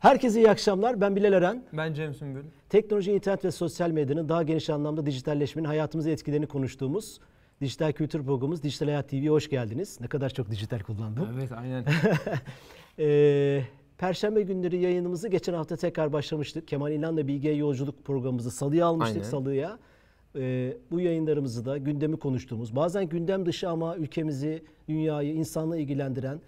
Herkese iyi akşamlar. Ben Bilal Eren. Ben Cem Sümbül. Teknoloji, internet ve sosyal medyanın daha geniş anlamda dijitalleşmenin hayatımıza etkilerini konuştuğumuz dijital kültür programımız Dijital Hayat TV'ye hoş geldiniz. Ne kadar çok dijital kullandım. Evet aynen. Ee, Perşembe günleri yayınımızı geçen hafta tekrar başlamıştık. Kemal İlhan'la Bilge'ye yolculuk programımızı salıya almıştık Aynen. salıya. Ee, bu yayınlarımızı da gündemi konuştuğumuz, bazen gündem dışı ama ülkemizi, dünyayı, insanlığı ilgilendiren,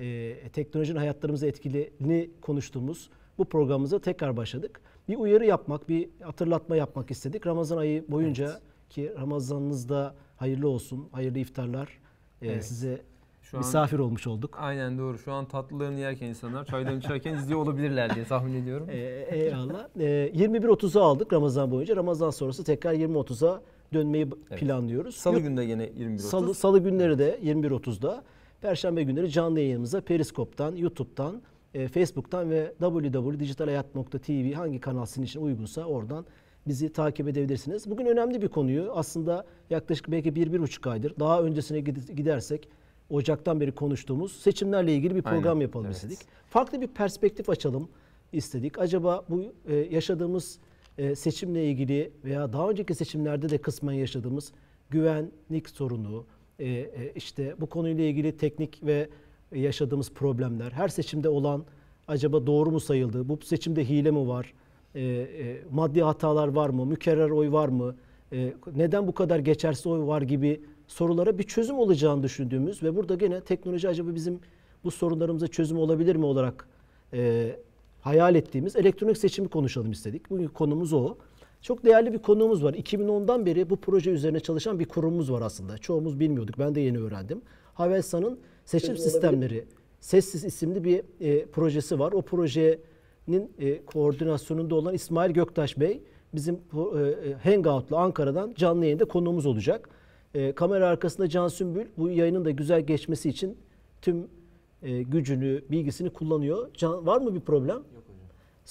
e, teknolojinin hayatlarımıza etkilini konuştuğumuz bu programımıza tekrar başladık. Bir uyarı yapmak, bir hatırlatma yapmak istedik. Ramazan ayı boyunca ki Ramazanınızda hayırlı olsun, hayırlı iftarlar. Ee, Evet. Size Şu an misafir olmuş olduk. aynen doğru. Şu an tatlılarını yerken insanlar çaylarını içerken izliyor olabilirler diye tahmin ediyorum. Ee, eyvallah. Ee, 21.30'a aldık Ramazan boyunca. Ramazan sonrası tekrar 20.30'a dönmeyi Evet. planlıyoruz. Salı Yok, günü de yine 21.30. Salı, Salı günleri de 21.30'da. Perşembe günleri canlı yayınımıza Periskop'tan, YouTube'dan, e, Facebook'tan ve www.dijitalhayat.tv hangi kanal sizin için uygunsa oradan bizi takip edebilirsiniz. Bugün önemli bir konuyu aslında yaklaşık belki bir, bir buçuk aydır daha öncesine gid- gidersek Ocak'tan beri konuştuğumuz seçimlerle ilgili bir program Aynen, yapalım evet. istedik. Farklı bir perspektif açalım istedik. Acaba bu e, yaşadığımız e, seçimle ilgili veya daha önceki seçimlerde de kısmen yaşadığımız güvenlik sorunu, e, e, işte bu konuyla ilgili teknik ve yaşadığımız problemler, her seçimde olan acaba doğru mu sayıldı, bu seçimde hile mi var, E, maddi hatalar var mı, mükerrer oy var mı, neden bu kadar geçersiz oy var gibi sorulara bir çözüm olacağını düşündüğümüz ve burada gene teknoloji acaba bizim bu sorunlarımıza çözüm olabilir mi olarak e, hayal ettiğimiz elektronik seçimi konuşalım istedik. Bugün konumuz o. Çok değerli bir konuğumuz var. 2010'dan beri bu proje üzerine çalışan bir kurumumuz var aslında. Çoğumuz bilmiyorduk. Ben de yeni öğrendim. Havelsan'ın seçim sistemleri Sessiz isimli bir e, projesi var. O projenin e, koordinasyonunda olan İsmail Göktaş Bey bizim e, e, Hangout'la Ankara'dan canlı yayında konuğumuz olacak. E, kamera arkasında Can Sümbül bu yayının da güzel geçmesi için tüm e, gücünü, bilgisini kullanıyor. Can, var mı bir problem? Yok.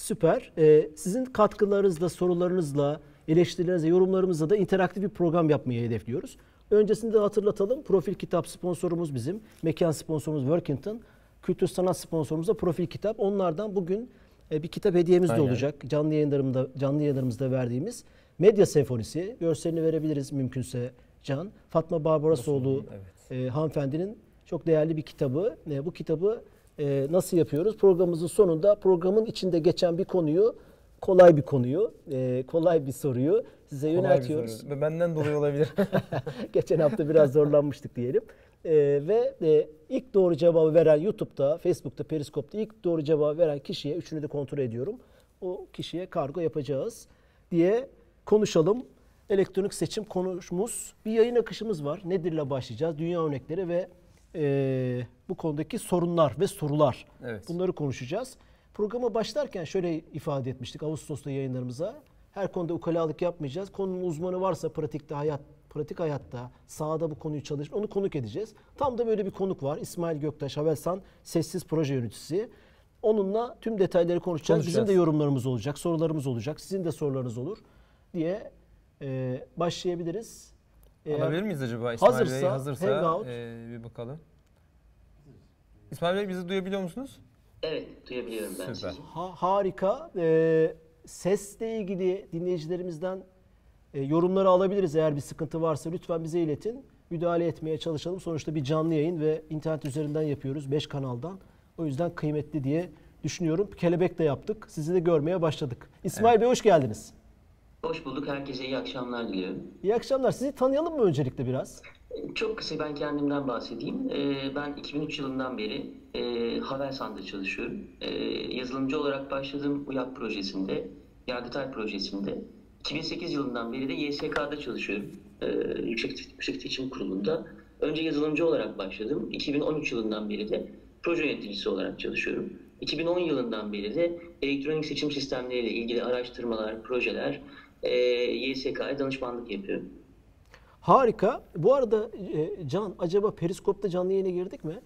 Süper. E, sizin katkılarınızla, sorularınızla, eleştirilerinizle, yorumlarımızla da interaktif bir program yapmayı hedefliyoruz. Öncesinde hatırlatalım. Profil Kitap sponsorumuz bizim. Mekan sponsorumuz Workington. Kültür sanat sponsorumuz da Profil Kitap. Onlardan bugün e, bir kitap hediyemiz de Aynen. olacak. Canlı yayınlarımda canlı yayınlarımızda verdiğimiz Medya Senfonisi. Görselini verebiliriz mümkünse Can. Fatma Barbarosoğlu Evet. e, hanımefendinin çok değerli bir kitabı. E, bu kitabı e, nasıl yapıyoruz? Programımızın sonunda programın içinde geçen bir konuyu, kolay bir konuyu, e, kolay bir soruyu size Kolay yöneltiyoruz. soru. Benden dolayı olabilir. Geçen hafta biraz zorlanmıştık diyelim. E, ve e, ilk doğru cevabı veren YouTube'da, Facebook'ta, Periskop'ta ilk doğru cevabı veren kişiye, üçünü de kontrol ediyorum. O kişiye kargo yapacağız diye konuşalım. Elektronik seçim konuşmuz. Bir yayın akışımız var. Nedirle başlayacağız? Dünya örnekleri ve e, bu konudaki sorunlar ve sorular. Evet. Bunları konuşacağız. Programa başlarken şöyle ifade etmiştik Ağustos'ta yayınlarımıza. Her konuda ukalalık yapmayacağız. Konunun uzmanı varsa pratikte hayat, pratik hayatta sahada bu konuyu çalışır. Onu konuk edeceğiz. Tam da böyle bir konuk var. İsmail Göktaş Havelsan Sessiz Proje Yöneticisi. Onunla tüm detayları konuşacağız. Bizim de Konuşacağız. yorumlarımız olacak, sorularımız olacak. Sizin de sorularınız olur diye e, başlayabiliriz. Eğer- Alabilir miyiz acaba? İsmail Bey hazırsa, hazırsa Hangout. e, bir bakalım. İsmail Bey bizi duyabiliyor musunuz? Evet, duyabiliyorum ben Süper. sizi. Ha, harika. Ee, sesle ilgili dinleyicilerimizden e, yorumları alabiliriz. Eğer bir sıkıntı varsa lütfen bize iletin. Müdahale etmeye çalışalım. Sonuçta bir canlı yayın ve internet üzerinden yapıyoruz. 5 kanaldan. O yüzden kıymetli diye düşünüyorum. Kelebek de yaptık. Sizi de görmeye başladık. İsmail Bey hoş geldiniz. Hoş bulduk, herkese iyi akşamlar diliyorum. İyi akşamlar. Sizi tanıyalım mı öncelikle biraz? Çok kısa ben kendimden bahsedeyim. Ee, Ben 2003 yılından beri e, Havelsan'da çalışıyorum. Ee, Yazılımcı olarak başladım UYAP projesinde, Yargıtay projesinde. 2008 yılından beri de YSK'da çalışıyorum. Ee, Yüksek, Yüksek Seçim Kurulu'nda. Önce yazılımcı olarak başladım. 2013 yılından beri de proje yöneticisi olarak çalışıyorum. 2010 yılından beri de elektronik seçim sistemleriyle ilgili araştırmalar, projeler, e, YSK'ya danışmanlık yapıyorum. Harika. Bu arada e, Can acaba Periskop'ta canlı yayına girdik mi?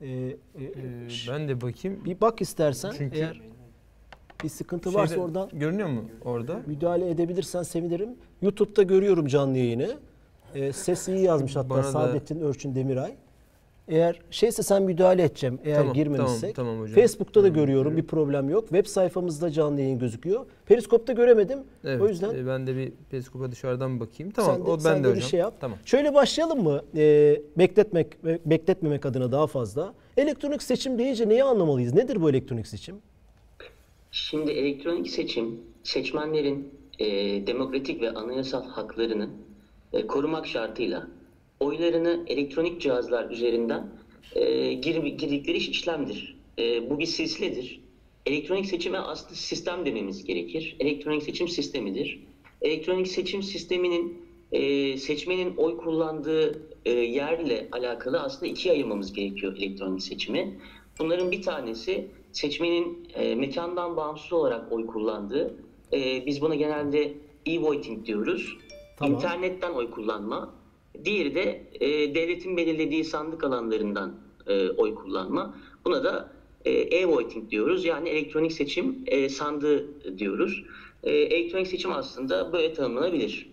Ee, e, E, ben de bakayım. bir bak istersen Çünkü eğer bir sıkıntı varsa Şeyde- oradan Görünüyor mu orada? müdahale edebilirsen sevinirim. YouTube'da görüyorum canlı yayını. Ee, ses iyi yazmış hatta Bana da- Saadettin Örçün Demiray. Eğer şeyse sen müdahale edeceğim eğer Tamam, girmemişsek. tamam, tamam hocam. Facebook'ta da görüyorum bir problem yok. Web sayfamızda canlı yayın gözüküyor. Periskop'ta göremedim. Evet, o yüzden e, ben de bir periskopa dışarıdan bakayım. Tamam, sen de, o sen ben de de bir hocam. şey yap. Tamam. Şöyle başlayalım mı? Ee, bekletmek bekletmemek adına daha fazla. Elektronik seçim deyince neyi anlamalıyız? Nedir bu elektronik seçim? Şimdi elektronik seçim seçmenlerin e, demokratik ve anayasal haklarını e, korumak şartıyla oylarını elektronik cihazlar üzerinden e, gir, girdikleri işlemdir. E, bu bir silsiledir. Elektronik seçime aslında sistem dememiz gerekir. Elektronik seçim sistemidir. Elektronik seçim sisteminin e, seçmenin oy kullandığı e, yerle alakalı aslında ikiye ayırmamız gerekiyor elektronik seçimi. Bunların bir tanesi seçmenin e, mekandan bağımsız olarak oy kullandığı, e, biz buna genelde e-voting diyoruz. Tamam. İnternetten oy kullanma. Diğeri de e, devletin belirlediği sandık alanlarından e, oy kullanma. Buna da e, e-voting diyoruz. Yani elektronik seçim e, sandığı diyoruz. E, elektronik seçim aslında böyle tanımlanabilir.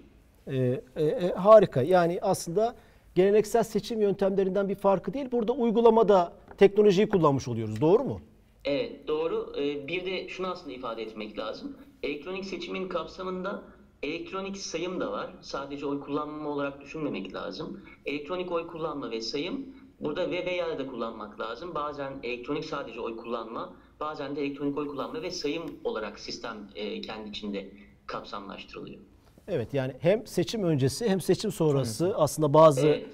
Ee, e, e, harika. Yani aslında geleneksel seçim yöntemlerinden bir farkı değil. Burada uygulamada teknolojiyi kullanmış oluyoruz. Doğru mu? Evet doğru. Ee, Bir de şunu aslında ifade etmek lazım. Elektronik seçimin kapsamında elektronik sayım da var. Sadece oy kullanma olarak düşünmemek lazım. Elektronik oy kullanma ve sayım burada ve veya da kullanmak lazım. Bazen elektronik sadece oy kullanma, bazen de elektronik oy kullanma ve sayım olarak sistem e, kendi içinde kapsamlaştırılıyor. Evet yani hem seçim öncesi hem seçim sonrası aslında bazı Evet.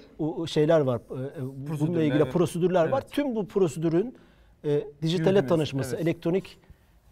şeyler var. e, e, Bununla Prosedürler, ilgili evet. prosedürler var. Evet. Tüm bu prosedürün e, dijitale Yürütülmesi, tanışması, evet. elektronik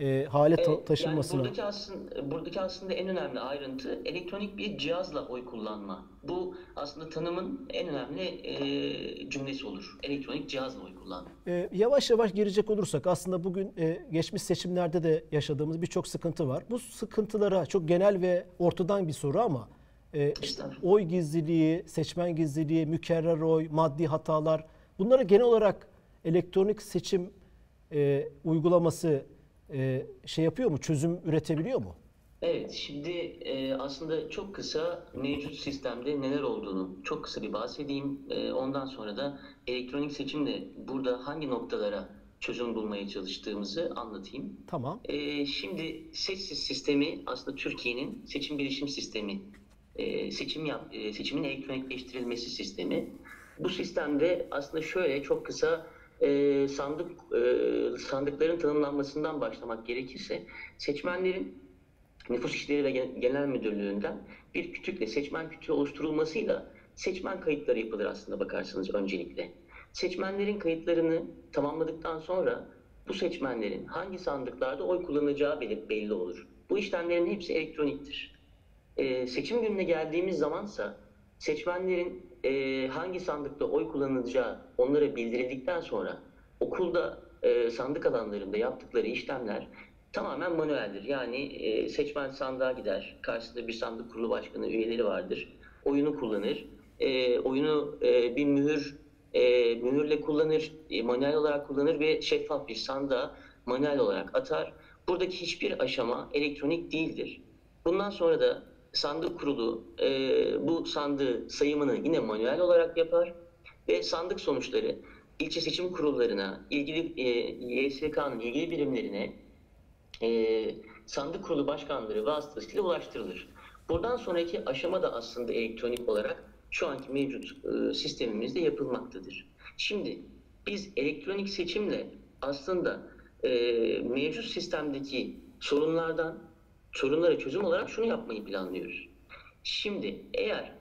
e, hale ta- taşınmasına. Yani buradaki aslında, buradaki aslında en önemli ayrıntı elektronik bir cihazla oy kullanma. Bu aslında tanımın en önemli e, cümlesi olur. Elektronik cihazla oy kullanma. E, yavaş yavaş girecek olursak aslında bugün e, geçmiş seçimlerde de yaşadığımız birçok sıkıntı var. Bu sıkıntılara çok genel ve ortadan bir soru ama e, işte oy gizliliği, seçmen gizliliği, mükerrer oy, maddi hatalar bunlara genel olarak elektronik seçim e, uygulaması e, şey yapıyor mu? Çözüm üretebiliyor mu? Evet, şimdi e, aslında çok kısa mevcut sistemde neler olduğunu çok kısa bir bahsedeyim. E, ondan sonra da elektronik seçimle burada hangi noktalara çözüm bulmaya çalıştığımızı anlatayım. Tamam. E, şimdi sessiz sistemi aslında Türkiye'nin seçim bilişim sistemi, e, seçim yap, e, seçimin elektronikleştirilmesi sistemi. Bu sistemde aslında şöyle çok kısa e, sandık e, sandıkların tanımlanmasından başlamak gerekirse seçmenlerin Nüfus İşleri ve Gen- Genel Müdürlüğü'nden bir kütükle seçmen kütüğü oluşturulmasıyla seçmen kayıtları yapılır aslında bakarsanız öncelikle. Seçmenlerin kayıtlarını tamamladıktan sonra bu seçmenlerin hangi sandıklarda oy kullanacağı belli olur. Bu işlemlerin hepsi elektroniktir. Ee, seçim gününe geldiğimiz zamansa seçmenlerin e, hangi sandıkta oy kullanılacağı onlara bildirildikten sonra okulda e, sandık alanlarında yaptıkları işlemler tamamen manueldir. Yani e, seçmen sandığa gider, karşısında bir sandık kurulu başkanı üyeleri vardır. Oyunu kullanır, e, oyunu e, bir mühür e, mühürle kullanır, e, manuel olarak kullanır ve şeffaf bir sandığa manuel olarak atar. Buradaki hiçbir aşama elektronik değildir. Bundan sonra da sandık kurulu e, bu sandığı sayımını yine manuel olarak yapar ve sandık sonuçları ilçe seçim kurullarına, ilgili e, YSK'nın ilgili birimlerine e, sandık kurulu başkanları vasıtasıyla ulaştırılır. Buradan sonraki aşama da aslında elektronik olarak şu anki mevcut e, sistemimizde yapılmaktadır. Şimdi biz elektronik seçimle aslında e, mevcut sistemdeki sorunlardan sorunlara çözüm olarak şunu yapmayı planlıyoruz. Şimdi eğer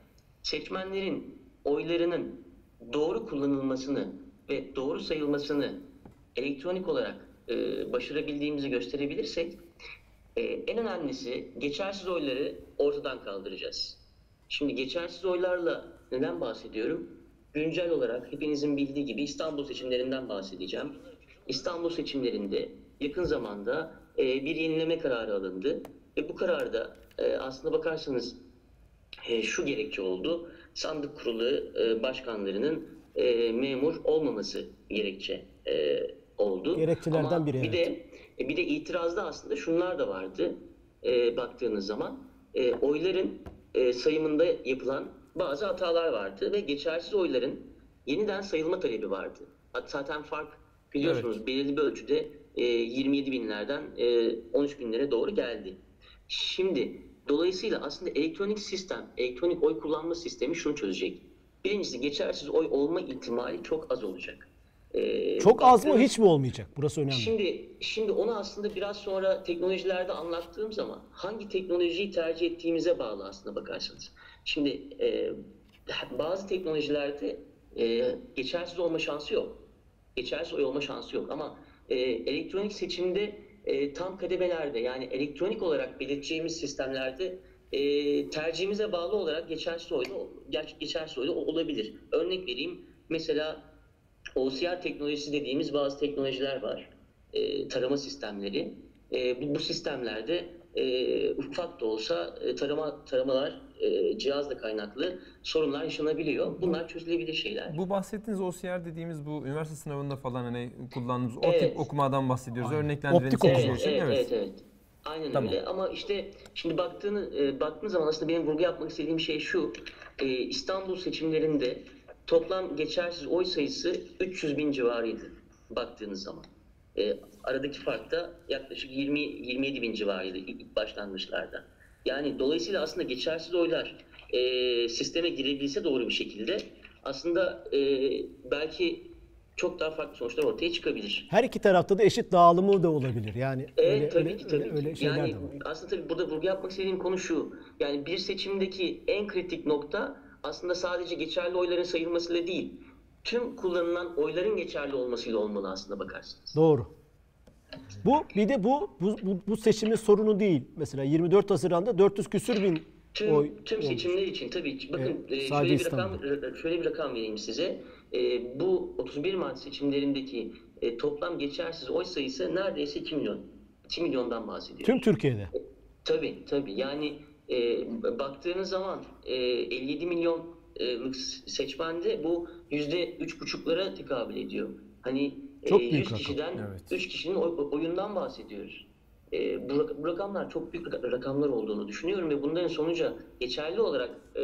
seçmenlerin oylarının doğru kullanılmasını ve doğru sayılmasını elektronik olarak e, başarabildiğimizi gösterebilirsek e, en önemlisi geçersiz oyları ortadan kaldıracağız. Şimdi geçersiz oylarla neden bahsediyorum? Güncel olarak hepinizin bildiği gibi İstanbul seçimlerinden bahsedeceğim. İstanbul seçimlerinde yakın zamanda e, bir yenileme kararı alındı ve bu kararda e, aslında bakarsanız e, şu gerekçe oldu. Sandık kurulu e, başkanlarının e, memur olmaması gerekçe e, oldu. Gerekçelerden Ama biri, Bir de e, bir de itirazda aslında şunlar da vardı. E, baktığınız zaman e, oyların e, sayımında yapılan bazı hatalar vardı ve geçersiz oyların yeniden sayılma talebi vardı. Zaten fark biliyorsunuz belirli bir ölçüde e, 27 binlerden e, 13 binlere doğru geldi. Şimdi dolayısıyla aslında elektronik sistem, elektronik oy kullanma sistemi şunu çözecek. Birincisi geçersiz oy olma ihtimali çok az olacak. E, Çok az mı hiç mi olmayacak? Burası önemli. Şimdi şimdi onu aslında biraz sonra teknolojilerde anlattığım zaman hangi teknolojiyi tercih ettiğimize bağlı aslında bakarsanız. Şimdi e, bazı teknolojilerde e, geçersiz olma şansı yok. Geçersiz oy olma şansı yok ama e, elektronik seçimde e, tam kademelerde yani elektronik olarak belirteceğimiz sistemlerde e, tercihimize bağlı olarak geçersiz oy da- geçersiz oy da olabilir. Örnek vereyim. Mesela OCR teknolojisi dediğimiz bazı teknolojiler var. E, tarama sistemleri. E, bu, bu sistemlerde e, ufak da olsa e, tarama taramalar e, cihazla kaynaklı sorunlar yaşanabiliyor. Bunlar çözülebilir şeyler. Bu bahsettiğiniz OCR dediğimiz bu üniversite sınavında falan hani kullandığımız o Evet. tip okumadan bahsediyoruz. Aynen. Örneklendireni Optik okuma. Evet, Evet. evet, evet. Aynen Tamam. öyle ama işte şimdi baktığını e, baktığın zaman aslında benim vurgu yapmak istediğim şey şu. E, İstanbul seçimlerinde toplam geçersiz oy sayısı 300 bin civarıydı baktığınız zaman. E, aradaki fark da yaklaşık 20 27 bin civarıydı ilk başlangıçlarda. Yani dolayısıyla aslında geçersiz oylar e, sisteme girebilse doğru bir şekilde aslında e, belki çok daha farklı sonuçlar ortaya çıkabilir. Her iki tarafta da eşit dağılımı da olabilir. Yani Evet öyle, tabii öyle, ki tabii öyle şeyler yani de var. aslında tabii burada vurgu yapmak istediğim konu şu. Yani bir seçimdeki en kritik nokta aslında sadece geçerli oyların sayılmasıyla değil. Tüm kullanılan oyların geçerli olmasıyla olmalı aslında bakarsınız. Doğru. Bu bir de bu bu, bu, bu seçimin sorunu değil. Mesela 24 Haziran'da 400 küsür bin Tüm, oy tüm olmuş. seçimler için tabii ki bakın Evet, e, şöyle bir rakam e, şöyle bir rakam vereyim size. E, bu 31 Mart seçimlerindeki e, toplam geçersiz oy sayısı neredeyse 2 milyon. 2 milyondan bahsediyoruz. Tüm Türkiye'de. Tabii tabii yani e, baktığınız zaman e, 57 milyonluk seçmende bu yüzde üç buçuklara tekabül ediyor. Hani e, Çok büyük 100 rakam. kişiden Evet. 3 kişinin oy- oyundan bahsediyoruz. E, bu, bu rakamlar çok büyük rak- rakamlar olduğunu düşünüyorum ve bunların sonuca geçerli olarak e,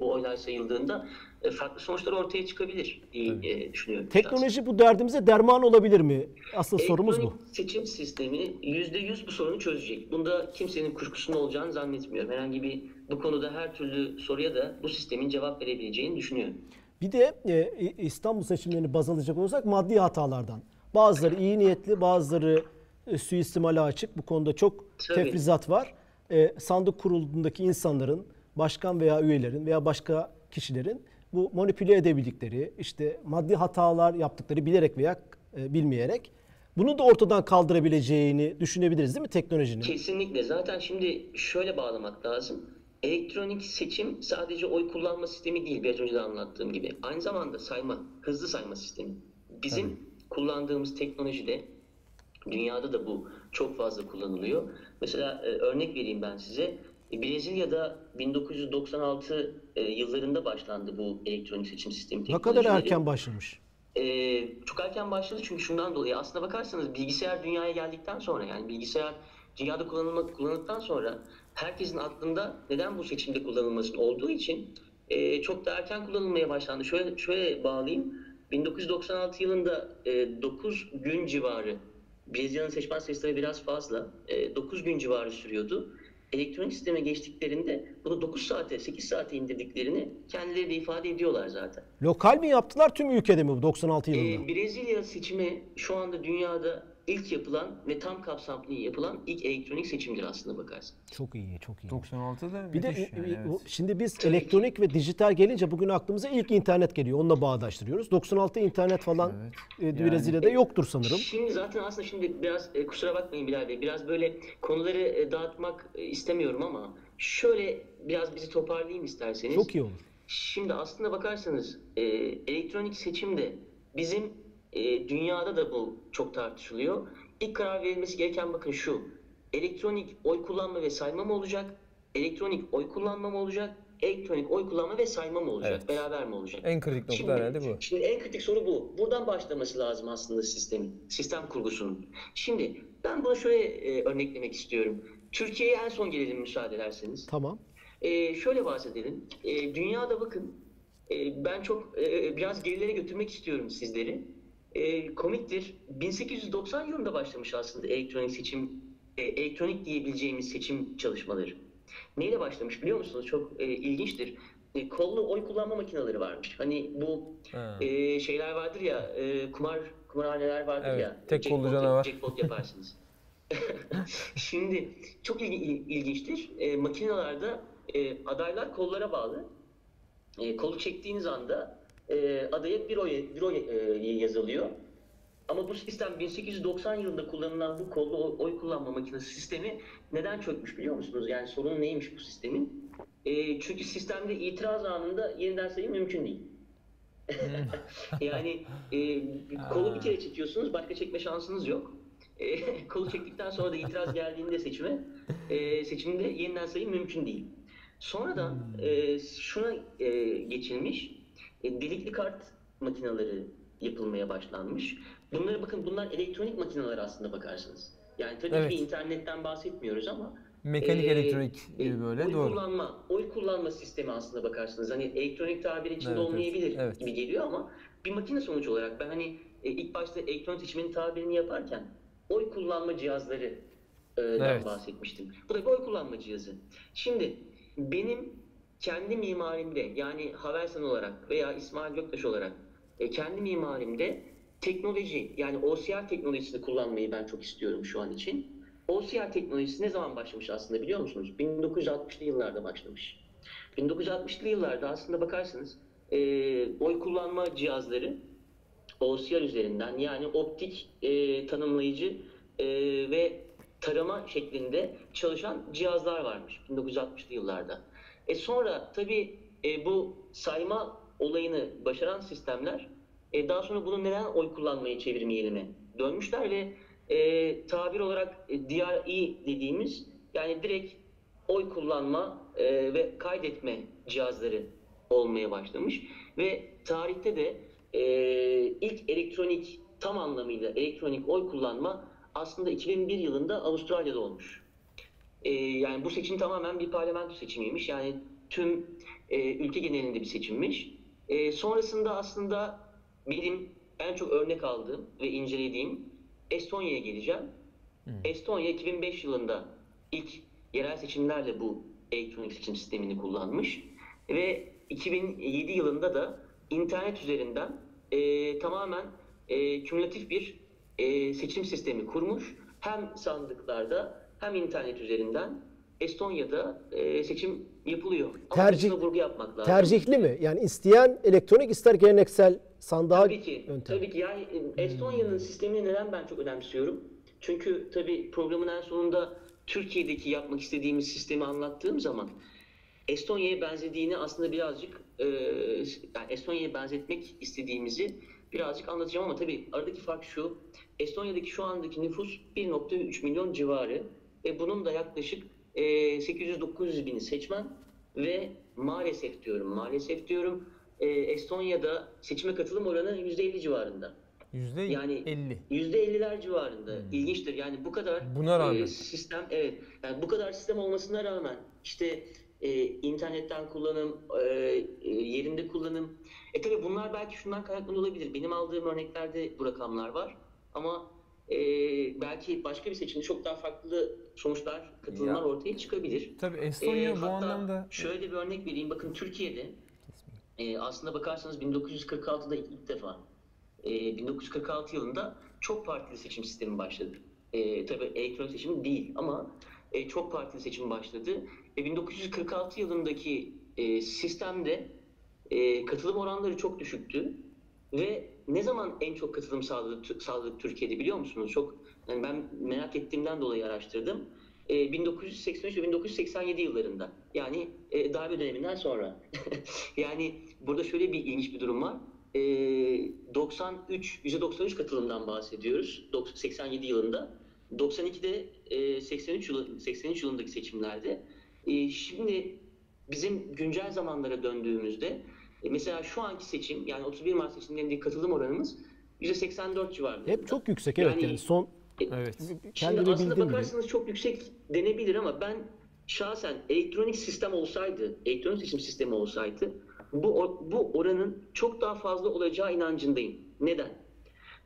bu oylar sayıldığında e, farklı sonuçlar ortaya çıkabilir diye e, düşünüyorum. Teknoloji bu derdimize derman olabilir mi? Asıl sorumuz bu. Elektronik seçim sistemi %100 bu sorunu çözecek. Bunda kimsenin kuşkusunda olacağını zannetmiyorum. Herhangi bir bu konuda her türlü soruya da bu sistemin cevap verebileceğini düşünüyorum. Bir de e, İstanbul seçimlerini baz alacak olursak maddi hatalardan. Bazıları iyi niyetli, bazıları e, suistimale açık. Bu konuda çok Tabii. tefrizat var. E, sandık kurulundaki insanların, başkan veya üyelerin veya başka kişilerin bu manipüle edebildikleri, işte maddi hatalar yaptıkları bilerek veya e, bilmeyerek bunu da ortadan kaldırabileceğini düşünebiliriz değil mi teknolojinin? Kesinlikle. Zaten şimdi şöyle bağlamak lazım. Elektronik seçim sadece oy kullanma sistemi değil biraz önce de anlattığım gibi. Aynı zamanda sayma, hızlı sayma sistemi. Bizim kullandığımız teknolojide dünyada da bu çok fazla kullanılıyor. Mesela e, örnek vereyim ben size. E, Brezilya'da 1996 e, yıllarında başlandı bu elektronik seçim sistemi Ne kadar erken başlamış. Ee, çok erken başladı çünkü şundan dolayı. Aslına bakarsanız bilgisayar dünyaya geldikten sonra yani bilgisayar dünyada kullanılma, kullanıldıktan sonra herkesin aklında neden bu seçimde kullanılmasın olduğu için e, çok da erken kullanılmaya başlandı. Şöyle şöyle bağlayayım. 1996 yılında e, 9 gün civarı Brezilya'nın seçmen sayısı biraz fazla. E, 9 gün civarı sürüyordu. Elektronik sisteme geçtiklerinde bunu 9 saate, 8 saate indirdiklerini kendileri de ifade ediyorlar zaten. Lokal mi yaptılar tüm ülkede mi bu 96 yılında? Ee, Brezilya seçimi şu anda dünyada ilk yapılan ve tam kapsamlı yapılan ilk elektronik seçimdir aslında bakarsın. Çok iyi, çok iyi. 96'da Bir de müthiş yani, e, evet. şimdi biz elektronik ve dijital gelince bugün aklımıza ilk internet geliyor. Onunla bağdaştırıyoruz. 96 internet falan Evet. e, Brezilya'da yoktur sanırım. Şimdi zaten aslında şimdi biraz e, kusura bakmayın Bilal Bey biraz böyle konuları e, dağıtmak e, istemiyorum ama şöyle biraz bizi toparlayayım isterseniz. Çok iyi olur. Şimdi aslında bakarsanız e, elektronik seçimde bizim e, dünyada da bu çok tartışılıyor. İlk karar verilmesi gereken bakın şu. Elektronik oy kullanma ve sayma mı olacak? Elektronik oy kullanma mı olacak? Elektronik oy kullanma ve sayma mı olacak? Evet. Beraber mi olacak? En kritik nokta Şimdi, herhalde bu. şimdi en kritik soru bu. Buradan başlaması lazım aslında sistemin, sistem kurgusunun. Şimdi ben buna şöyle e, örneklemek istiyorum. Türkiye'ye en son gelelim müsaade ederseniz. Tamam. Ee, şöyle bahsedelim. Ee, dünyada bakın E, ben çok e, biraz gerilere götürmek istiyorum sizleri. E, komiktir. 1890 yılında başlamış aslında elektronik seçim, e, elektronik diyebileceğimiz seçim çalışmaları. Neyle başlamış biliyor musunuz? Çok e, ilginçtir. E, kollu oy kullanma makineleri varmış. Hani bu Ha. e, şeyler vardır ya, e, kumar kumarhaneler vardır Evet, ya. tek kollu canavar. Jackpot yaparsınız. Şimdi çok il- ilginçtir. E, makinelerde e, adaylar kollara bağlı. E, kolu çektiğiniz anda e, adaya bir oy, bir oy e, yazılıyor. Ama bu sistem 1890 yılında kullanılan bu kollu oy, oy kullanma makinesi sistemi neden çökmüş biliyor musunuz? Yani sorun neymiş bu sistemin? E, çünkü sistemde itiraz anında yeniden sayım mümkün değil. yani e, kolu bir kere çekiyorsunuz, başka çekme şansınız yok. E, kolu çektikten sonra da itiraz geldiğinde seçime, e, seçimde yeniden sayım mümkün değil. Sonradan e, şuna e, geçilmiş, e, delikli kart makineleri yapılmaya başlanmış. Bunları bakın bunlar elektronik makineler aslında bakarsınız. Yani tabii Evet. ki internetten bahsetmiyoruz ama Mekanik e, elektronik e, böyle oy doğru. kullanma, oy kullanma sistemi aslında bakarsınız. Hani elektronik tabir içinde Evet, olmayabilir evet. gibi geliyor ama bir makine sonuç olarak ben hani e, ilk başta elektronik seçimin tabirini yaparken oy kullanma cihazları e, Evet. bahsetmiştim. Bu da bir oy kullanma cihazı. Şimdi benim kendi mimarimde yani Havelsan olarak veya İsmail Göktaş olarak e, kendi mimarimde teknoloji yani OCR teknolojisini kullanmayı ben çok istiyorum şu an için. OCR teknolojisi ne zaman başlamış aslında biliyor musunuz? 1960'lı yıllarda başlamış. 1960'lı yıllarda aslında bakarsınız e, oy kullanma cihazları OCR üzerinden yani optik e, tanımlayıcı e, ve tarama şeklinde çalışan cihazlar varmış 1960'lı yıllarda. E sonra tabii e, bu sayma olayını başaran sistemler e, daha sonra bunu neden oy kullanmayı çevirmeyelim'e dönmüşler ve e, tabir olarak e, DRE dediğimiz yani direkt oy kullanma e, ve kaydetme cihazları olmaya başlamış ve tarihte de e, ilk elektronik tam anlamıyla elektronik oy kullanma aslında 2001 yılında Avustralya'da olmuş. E, yani bu seçim tamamen bir parlamento seçimiymiş. Yani tüm e, ülke genelinde bir seçimmiş. E, sonrasında aslında benim en çok örnek aldığım ve incelediğim Estonya'ya geleceğim. Estonya 2005 yılında ilk yerel seçimlerle bu elektronik seçim sistemini kullanmış ve 2007 yılında da internet üzerinden e, tamamen e, kümülatif bir e, seçim sistemi kurmuş. Hem sandıklarda hem internet üzerinden Estonya'da e, seçim yapılıyor. Ama Tercih- vurgu yapmak lazım. Tercihli mi? Yani isteyen elektronik ister geleneksel sandığa Tabii ki. yöntem. Tabii ki. Yani e, Estonya'nın sistemini neden ben çok önemsiyorum? Çünkü tabii programın en sonunda Türkiye'deki yapmak istediğimiz sistemi anlattığım zaman Estonya'ya benzediğini aslında birazcık e, yani Estonya'ya benzetmek istediğimizi birazcık anlatacağım ama tabii aradaki fark şu. Estonya'daki şu andaki nüfus 1.3 milyon civarı ve bunun da yaklaşık e, 800-900 bini seçmen ve maalesef diyorum maalesef diyorum e, Estonya'da seçime katılım oranı %50 civarında. Yüzde Yani 50. %50'ler civarında. İlginçtir. Yani bu kadar Hmm. Buna rağmen. e, sistem evet. Yani bu kadar sistem olmasına rağmen işte e, internetten kullanım, e, e, yerinde kullanım. E tabi bunlar belki şundan kaynaklı olabilir. Benim aldığım örneklerde bu rakamlar var. Ama e, belki başka bir seçimde çok daha farklı sonuçlar, katılımlar Ya. ortaya çıkabilir. Tabii Estonya Ee, bu hatta anlamda şöyle bir örnek vereyim. Bakın Türkiye'de e, aslında bakarsanız 1946'da ilk defa e, 1946 yılında çok partili seçim sistemi başladı. E, tabii elektronik seçim değil ama e, çok partili seçim başladı. E, 1946 yılındaki e, sistemde e, katılım oranları çok düşüktü. Ve ne zaman en çok katılım sağladık, sağladık Türkiye'de biliyor musunuz? Çok yani ben merak ettiğimden dolayı araştırdım. E, 1983 ve 1987 yıllarında. Yani e, darbe döneminden sonra. yani burada şöyle bir ilginç bir durum var. E, 93 %93 katılımdan bahsediyoruz. 90 87 yılında. 92'de e, 83 yılı 83 yılındaki seçimlerde. E, şimdi bizim güncel zamanlara döndüğümüzde e, mesela şu anki seçim yani 31 Mart seçimlerindeki katılım oranımız %84 civarında. Hep çok yüksek evet yani, Yani- son evet. Şimdi aslında bildiğim gibi. bakarsanız çok yüksek denebilir ama ben şahsen elektronik sistem olsaydı, elektronik seçim sistemi olsaydı bu, bu oranın çok daha fazla olacağı inancındayım. Neden?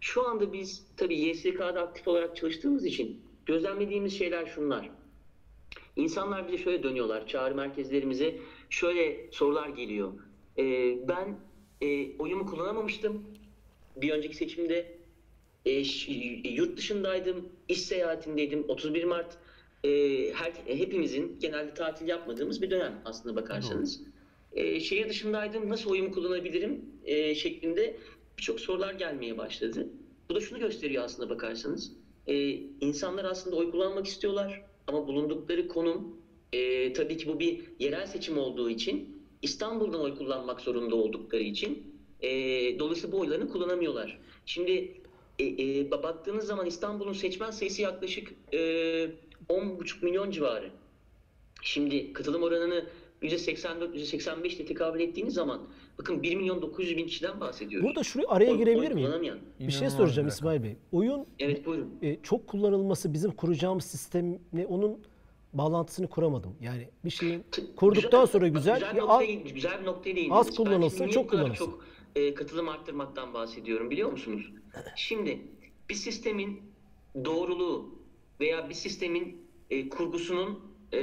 Şu anda biz tabii YSK'da aktif olarak çalıştığımız için gözlemlediğimiz şeyler şunlar. İnsanlar bize şöyle dönüyorlar, çağrı merkezlerimize şöyle sorular geliyor. Ee, ben e, oyumu kullanamamıştım bir önceki seçimde. E, yurt dışındaydım, iş seyahatindeydim. 31 Mart e, her, hepimizin genelde tatil yapmadığımız bir dönem aslında bakarsanız. E, şehir dışındaydım, nasıl oyumu kullanabilirim e, şeklinde birçok sorular gelmeye başladı. Bu da şunu gösteriyor aslında bakarsanız. E, insanlar aslında oy kullanmak istiyorlar ama bulundukları konum e, tabii ki bu bir yerel seçim olduğu için İstanbul'dan oy kullanmak zorunda oldukları için e, dolayısıyla bu oylarını kullanamıyorlar. Şimdi e, e, baktığınız zaman İstanbul'un seçmen sayısı yaklaşık e, 10,5 milyon civarı. Şimdi katılım oranını %84-%85 ile tekabül ettiğiniz zaman bakın 1 milyon 900 bin kişiden bahsediyoruz. Burada şuraya araya Oy- girebilir oy miyim? kullanamayan. Bir şey soracağım. İsmail Bey. Oyun Evet buyurun. e, çok kullanılması bizim kuracağımız sistemle onun bağlantısını kuramadım. Yani bir şeyin kurduktan sonra güzel, güzel, bir az- noktaya, güzel bir noktaya değindiniz. az niye çok kullanılsın. çok e, katılım arttırmaktan bahsediyorum biliyor musunuz? Şimdi bir sistemin doğruluğu veya bir sistemin e, kurgusunun e,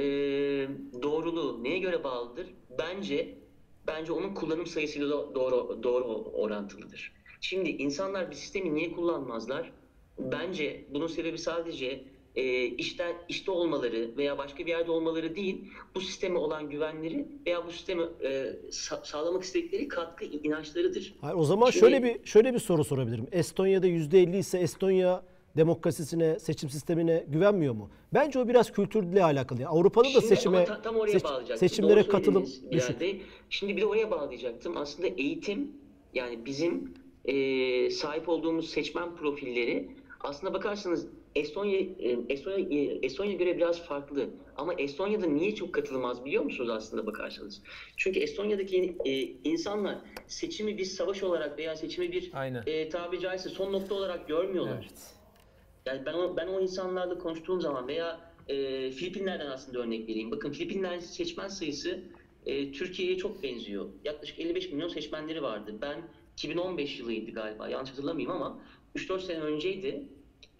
doğruluğu neye göre bağlıdır? Bence bence onun kullanım sayısıyla do- doğru doğru orantılıdır. Şimdi insanlar bir sistemi niye kullanmazlar? Bence bunun sebebi sadece e, işten işte olmaları veya başka bir yerde olmaları değil, bu sisteme olan güvenleri veya bu sisteme e, sa- sağlamak istedikleri katkı inançlarıdır. Hayır, o zaman Şimdi- şöyle bir şöyle bir soru sorabilirim. Estonya'da %50 ise Estonya demokrasisine, seçim sistemine güvenmiyor mu? Bence o biraz kültürle alakalı. Avrupa'da da seçime ama ta- tam oraya seç- seçimlere katılım düşük. Şimdi bir de oraya bağlayacaktım. Aslında eğitim yani bizim e, sahip olduğumuz seçmen profilleri aslında bakarsanız Estonya e, Estonya e, Estonya göre biraz farklı. Ama Estonya'da niye çok katılım az biliyor musunuz aslında bakarsanız? Çünkü Estonya'daki e, insanlar seçimi bir savaş olarak veya seçimi bir Aynen. e, tabiri caizse son nokta olarak görmüyorlar. Evet. Yani ben o, ben o insanlarla konuştuğum zaman veya e, Filipinler'den aslında örnek vereyim. Bakın Filipinler seçmen sayısı e, Türkiye'ye çok benziyor. Yaklaşık 55 milyon seçmenleri vardı. Ben 2015 yılıydı galiba yanlış hatırlamayayım ama 3-4 sene önceydi.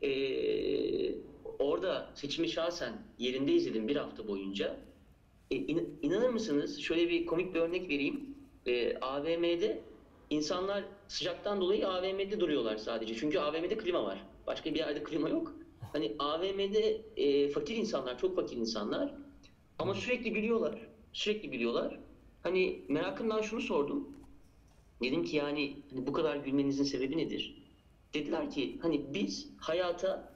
E, orada seçimi şahsen yerinde izledim bir hafta boyunca. E, in- inanır mısınız? Şöyle bir komik bir örnek vereyim. E, AVM'de insanlar sıcaktan dolayı AVM'de duruyorlar sadece. Çünkü AVM'de klima var. Başka bir yerde klima yok. Hani AVM'de e, fakir insanlar, çok fakir insanlar ama sürekli gülüyorlar. Sürekli gülüyorlar. Hani merakımdan şunu sordum. Dedim ki yani hani bu kadar gülmenizin sebebi nedir? Dediler ki hani biz hayata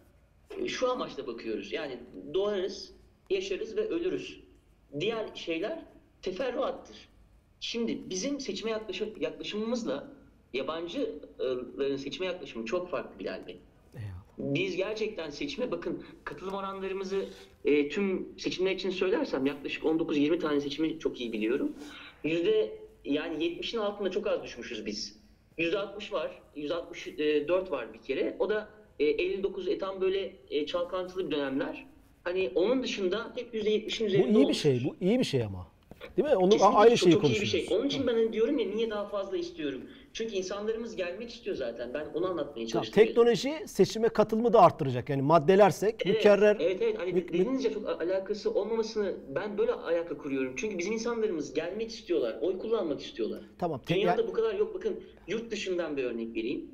e, şu amaçla bakıyoruz. Yani doğarız, yaşarız ve ölürüz. Diğer şeyler teferruattır. Şimdi bizim seçime yaklaşım, yaklaşımımızla yabancıların seçime yaklaşımı çok farklı Bilal Bey. Biz gerçekten seçime bakın katılım oranlarımızı e, tüm seçimler için söylersem yaklaşık 19-20 tane seçimi çok iyi biliyorum. Yüzde yani 70'in altında çok az düşmüşüz biz. Yüzde 60 var, yüzde 64 var bir kere. O da e, 59 e, tam böyle e, çalkantılı bir dönemler. Hani onun dışında hep yüzde 70'in Bu üzerinde iyi bir olmuşuz. şey. Bu iyi bir şey ama. Değil mi? Onu Kesinlikle aynı çok, şeyi çok iyi bir konuşuyoruz. şey. Onun için ben hani diyorum ya niye daha fazla istiyorum. Çünkü insanlarımız gelmek istiyor zaten. Ben onu anlatmaya Tamam, çalıştım. teknoloji seçime katılımı da arttıracak. Yani maddelersek Evet, mükerrer Evet evet. Hani mü- mü- dediğiniz ya çok alakası olmamasını ben böyle alaka kuruyorum. Çünkü bizim insanlarımız gelmek istiyorlar. Oy kullanmak istiyorlar. Tamam, Dünyada yani- bu kadar yok. Bakın yurt dışından bir örnek vereyim.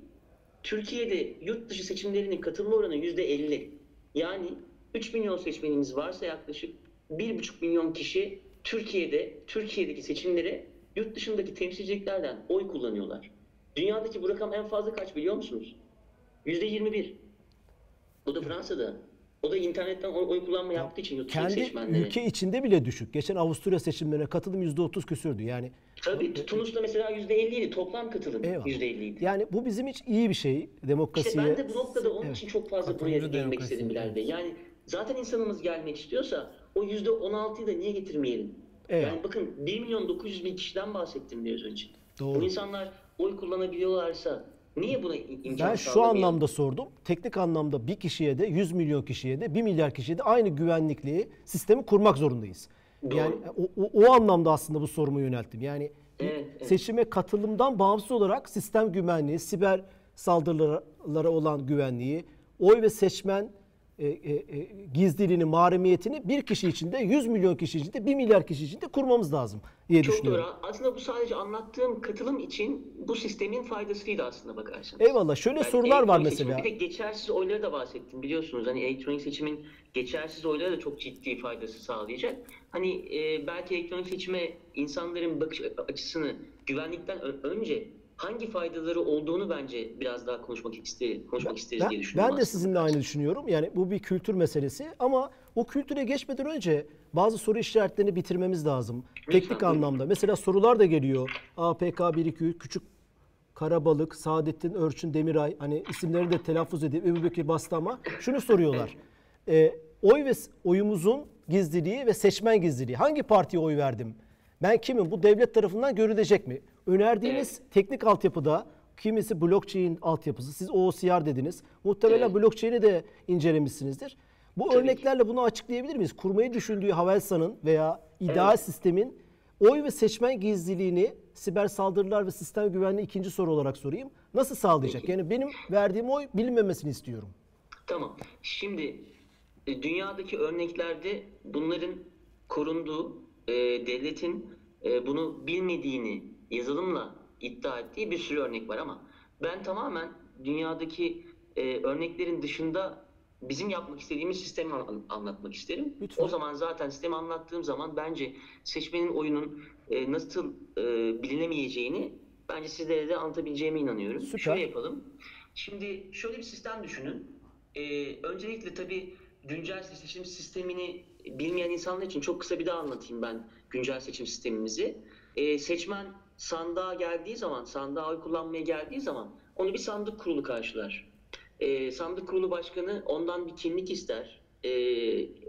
Türkiye'de yurt dışı seçimlerinin katılma oranı yüzde 50. Yani 3 milyon seçmenimiz varsa yaklaşık 1,5 milyon kişi Türkiye'de, Türkiye'deki seçimlere yurt dışındaki temsilciliklerden oy kullanıyorlar. Dünyadaki bu rakam en fazla kaç biliyor musunuz? Yüzde 21. O da Fransa'da. O da internetten oy, oy kullanma yaptığı için dışı kendi seçmenleri. ülke içinde bile düşük. Geçen Avusturya seçimlerine katılım %30 küsürdü. Yani Tabii Tunus'ta mesela yüzde 50 idi. Toplam katılım Eyvallah. yüzde 50 idi. yani bu bizim için iyi bir şey. İşte Demokrasiye. ben de bu noktada onun Evet. için çok fazla buraya demokrasi. istedim Bilal Bey. Yani zaten insanımız gelmek istiyorsa o yüzde 16'yı da niye getirmeyelim? Evet. Yani bakın 1 milyon 900 bin kişiden bahsettim biraz önce. Doğru. Bu insanlar oy kullanabiliyorlarsa niye buna im- imkan Ben şu anlamda sordum. Teknik anlamda bir kişiye de 100 milyon kişiye de 1 milyar kişiye de aynı güvenlikliği sistemi kurmak zorundayız. Doğru. Yani o, o, o anlamda aslında bu sorumu yönelttim. Yani Evet, evet. seçime katılımdan bağımsız olarak sistem güvenliği, siber saldırılara olan güvenliği, oy ve seçmen e, e, e, gizliliğini, mahremiyetini bir kişi içinde, 100 milyon kişi içinde, 1 milyar kişi içinde kurmamız lazım diye Çok düşünüyorum. doğru. Aslında bu sadece anlattığım katılım için bu sistemin faydasıydı aslında bakarsanız. Eyvallah. Şöyle Yani sorular var mesela. Bir de geçersiz oyları da bahsettim biliyorsunuz. Hani elektronik seçimin geçersiz oyları da çok ciddi faydası sağlayacak. Hani e, belki elektronik seçime insanların bakış açısını güvenlikten önce hangi faydaları olduğunu bence biraz daha konuşmak isteriz, konuşmak isteriz Ben, diye düşünüyorum. ben de sizinle aynı düşünüyorum. Yani bu bir kültür meselesi ama o kültüre geçmeden önce bazı soru işaretlerini bitirmemiz lazım. Teknik buyurun. anlamda. Mesela sorular da geliyor. APK 123 küçük Karabalık, Saadettin Örçün Demiray hani isimlerini de telaffuz edip Ebu Bekir bastı ama şunu soruyorlar. Ee, oy ve oyumuzun gizliliği ve seçmen gizliliği. Hangi partiye oy verdim? Ben kimim? Bu devlet tarafından görülecek mi? Önerdiğiniz teknik altyapıda kimisi blockchain altyapısı. Siz OCR dediniz. Muhtemelen Evet. blockchain'i de incelemişsinizdir. Bu Tabii ki. örneklerle bunu açıklayabilir miyiz? Kurmayı düşündüğü Havelsan'ın veya ideal sistemin oy ve seçmen gizliliğini siber saldırılar ve sistem güvenliği ikinci soru olarak sorayım. Nasıl sağlayacak? Yani benim verdiğim oy bilinmemesini istiyorum. Tamam. Şimdi e, dünyadaki örneklerde bunların korunduğu, e, devletin e, bunu bilmediğini yazılımla iddia ettiği bir sürü örnek var ama ben tamamen dünyadaki e, örneklerin dışında bizim yapmak istediğimiz sistemi an- anlatmak isterim. Lütfen. O zaman zaten sistemi anlattığım zaman bence seçmenin oyunun e, nasıl e, bilinemeyeceğini bence sizlere de anlatabileceğime inanıyorum. Süper. Şöyle yapalım. Şimdi şöyle bir sistem düşünün. Ee, öncelikle tabii güncel seçim sistemini bilmeyen insanlar için çok kısa bir daha anlatayım ben güncel seçim sistemimizi. Ee, seçmen sandığa geldiği zaman, sandığa oy kullanmaya geldiği zaman onu bir sandık kurulu karşılar. Ee, sandık kurulu başkanı ondan bir kimlik ister. Ee,